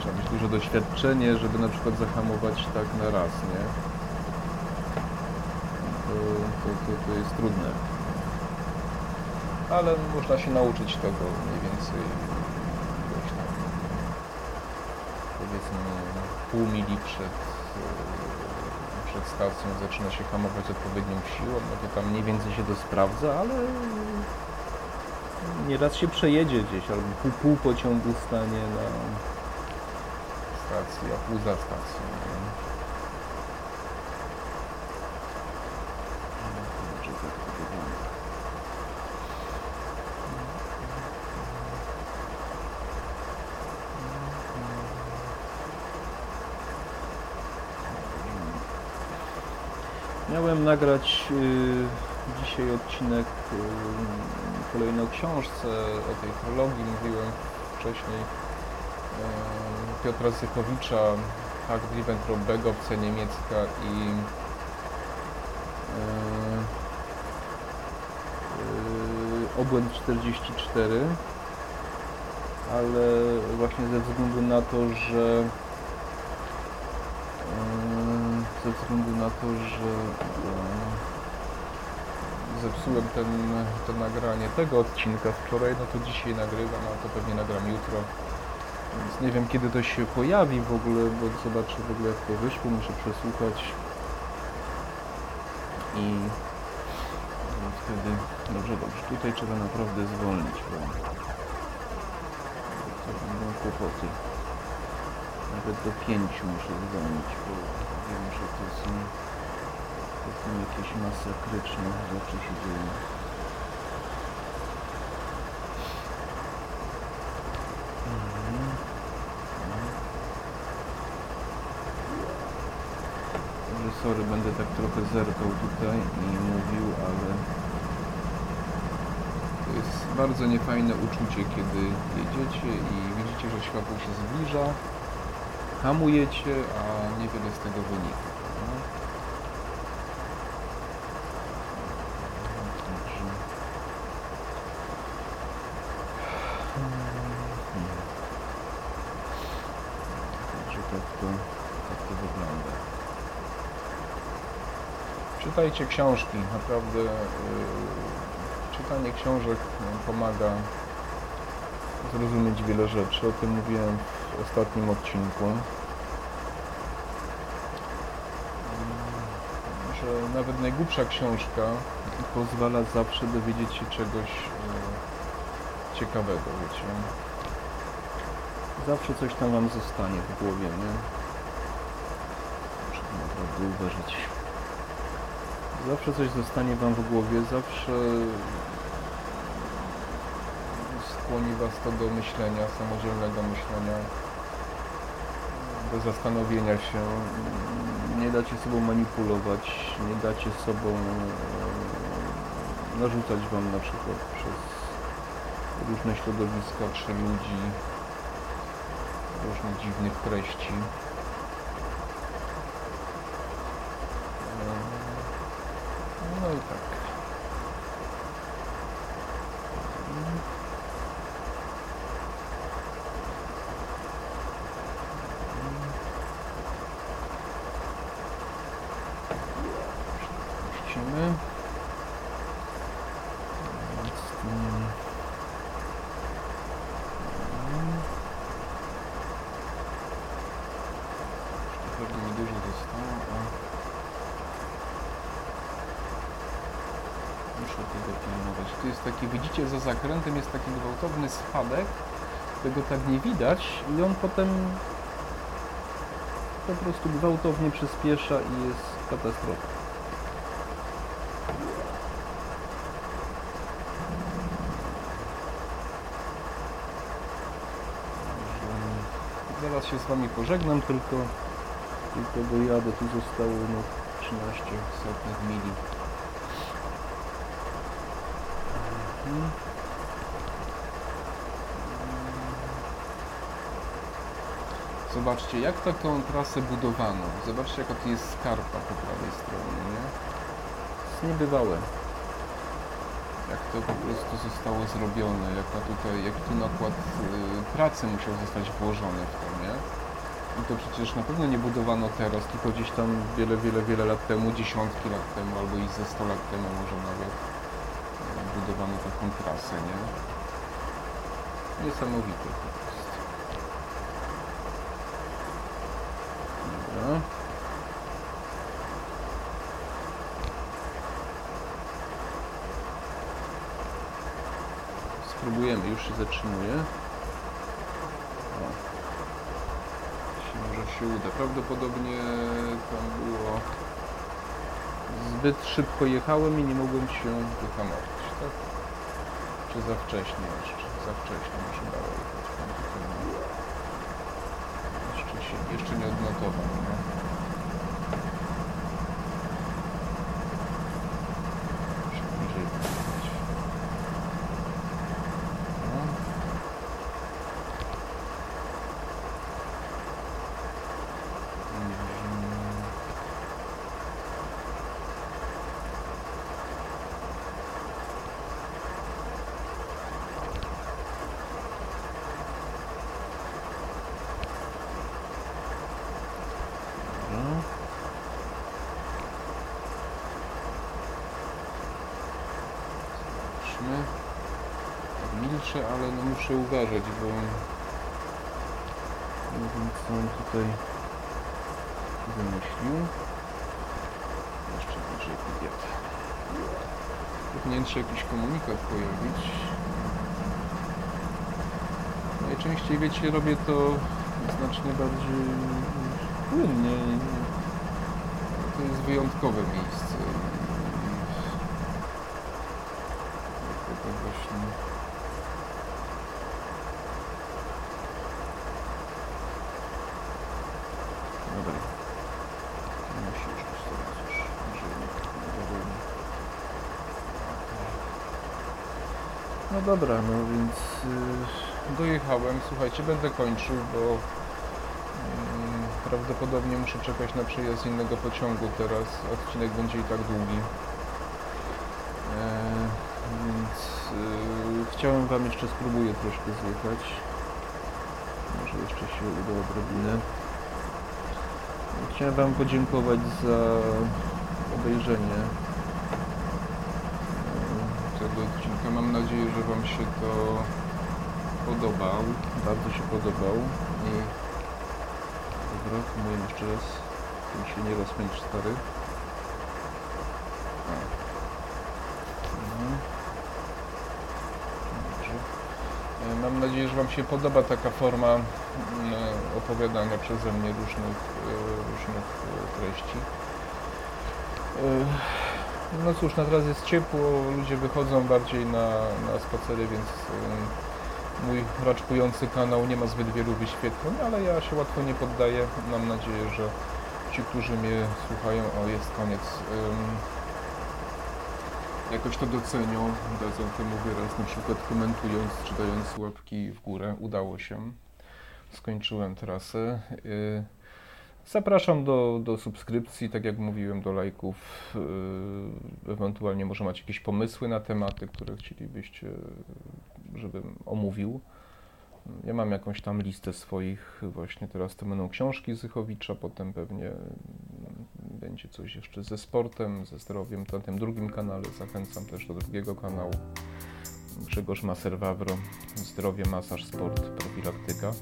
Trzeba mieć duże doświadczenie, żeby na przykład zahamować tak na raz, nie? To, to, to, jest trudne. Ale można się nauczyć tego mniej więcej powiedzmy pół mili przed, yy, przed stacją zaczyna się hamować odpowiednią siłą, no to tam mniej więcej się to sprawdza, ale nieraz się przejedzie gdzieś, albo pół, pół pociągu stanie na stacji, a pół za stacją. nie? Zobaczę, jak to wygląda. Miałem nagrać y, dzisiaj odcinek y, kolejny o książce, o tej trylogii mówiłem wcześniej y, Piotra Zychowicza Hakt Ribbentrop-Bego, Obca Niemiecka i y, y, Obłęd 44 ale właśnie ze względu na to, że ze względu na to, że eee, zepsułem ten, to nagranie tego odcinka wczoraj, no to dzisiaj nagrywam, a to pewnie nagram jutro. Więc nie wiem kiedy to się pojawi w ogóle, bo zobaczę w ogóle jak to wyszło, muszę przesłuchać. I i wtedy, dobrze, dobrze, tutaj trzeba naprawdę zwolnić, bo to będą kłopoty. Nawet do pięciu muszę zwolnić, bo wiem, że to są, to są jakieś masakryczne rzeczy się dzieją. Mhm. Sorry, będę tak trochę zerkał tutaj i mówił, ale to jest bardzo niefajne uczucie, kiedy jedziecie i widzicie, że światło się zbliża, hamujecie, a niewiele z tego wynika. Hmm. Tak tak wygląda. Czytajcie książki, naprawdę yy, czytanie książek pomaga zrozumieć wiele rzeczy. O tym mówiłem w ostatnim odcinku. Że nawet najgłupsza książka pozwala zawsze dowiedzieć się czegoś e, ciekawego, wiecie. Zawsze coś tam wam zostanie w głowie, nie? Muszę naprawdę uważać. Zawsze coś zostanie wam w głowie, zawsze skłoni Was to do myślenia, samodzielnego myślenia, do zastanowienia się. Nie dacie sobą manipulować, nie dacie sobą e, narzucać Wam na przykład przez różne środowiska czy ludzi różnych dziwnych treści. E, No i tak. Puścimy. Więc, mm, mm. Jeszcze pewnie niedużo zostało, a muszę tego pilnować. Tu jest taki, widzicie, za zakrętem jest taki gwałtowny spadek, tego tak nie widać i on potem po prostu gwałtownie przyspiesza i jest katastrofa. Zaraz się z Wami pożegnam, tylko, tylko dojadę, tu zostało no 13 setnych mili. Mhm. Zobaczcie, jak taką trasę budowano. Zobaczcie, jaka tu jest skarpa po prawej stronie, nie? Jest niebywałe. Jak to po prostu zostało zrobione, jaka tutaj, jaki tu nakład y, pracy musiał zostać włożony w to, nie? I to przecież na pewno nie budowano teraz, tylko gdzieś tam wiele, wiele, wiele lat temu, dziesiątki lat temu, albo i ze 100 lat temu może nawet y, budowano taką trasę, nie? Niesamowite to jest. Dobra. spróbujemy, już się zatrzymuje. O. Może się uda. Prawdopodobnie tam było... Zbyt szybko jechałem i nie mogłem się wyhamować, tak? Czy za wcześnie jeszcze? Za wcześnie muszę dalej jechać. Jeszcze, się, jeszcze nie odnotował, no. Muszę bliżej podjechać. No. Mhm. Dobra. Zobaczmy. Tak milczę, ale no muszę uważać, bo nie wiem co on tutaj wymyślił. Jeszcze bliżej podjadę. Powinien się jakiś komunikat pojawić. Najczęściej wiecie, robię to znacznie bardziej płynnie. To jest wyjątkowe miejsce. Dlatego właśnie Dobra. Musi już być teraz już. Jeżeli nie darujmy. No dobra, no więc y, dojechałem. Słuchajcie, będę kończył, bo mm, prawdopodobnie muszę czekać na przyjazd innego pociągu teraz. Odcinek będzie i tak długi. E, więc y, chciałem Wam jeszcze spróbuję troszkę zjechać. Może jeszcze się uda odrobinę. Chciałem Wam podziękować za obejrzenie e, tego odcinka. Mam nadzieję, że Wam się to podobał. Bardzo się podobał. I dobra, hamujemy jeszcze raz. Żeby się nie rozpędź stary. Mhm. E, Mam nadzieję, że Wam się podoba taka forma opowiadania przeze mnie różnych, e, różnych e, treści. No cóż, na teraz jest ciepło, ludzie wychodzą bardziej na, na spacery, więc e, mój raczkujący kanał nie ma zbyt wielu wyświetleń, ale ja się łatwo nie poddaję. Mam nadzieję, że ci, którzy mnie słuchają, o jest koniec, jakoś to docenią, dadzą temu wyraz, na przykład komentując czy dając łapki w górę. Udało się. Skończyłem trasę. Zapraszam do, do subskrypcji, tak jak mówiłem, do lajków. y, Ewentualnie może macie jakieś pomysły na tematy, które chcielibyście, żebym omówił. Ja mam jakąś tam listę swoich, właśnie teraz to będą książki Zychowicza, potem pewnie będzie coś jeszcze ze sportem, ze zdrowiem, na tym drugim kanale. Zachęcam też do drugiego kanału. Grzegorz Maser-Wawro, zdrowie, masaż, sport, profilaktyka.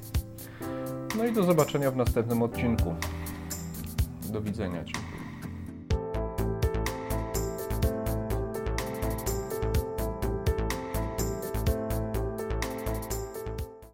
No i do zobaczenia w następnym odcinku. Do widzenia.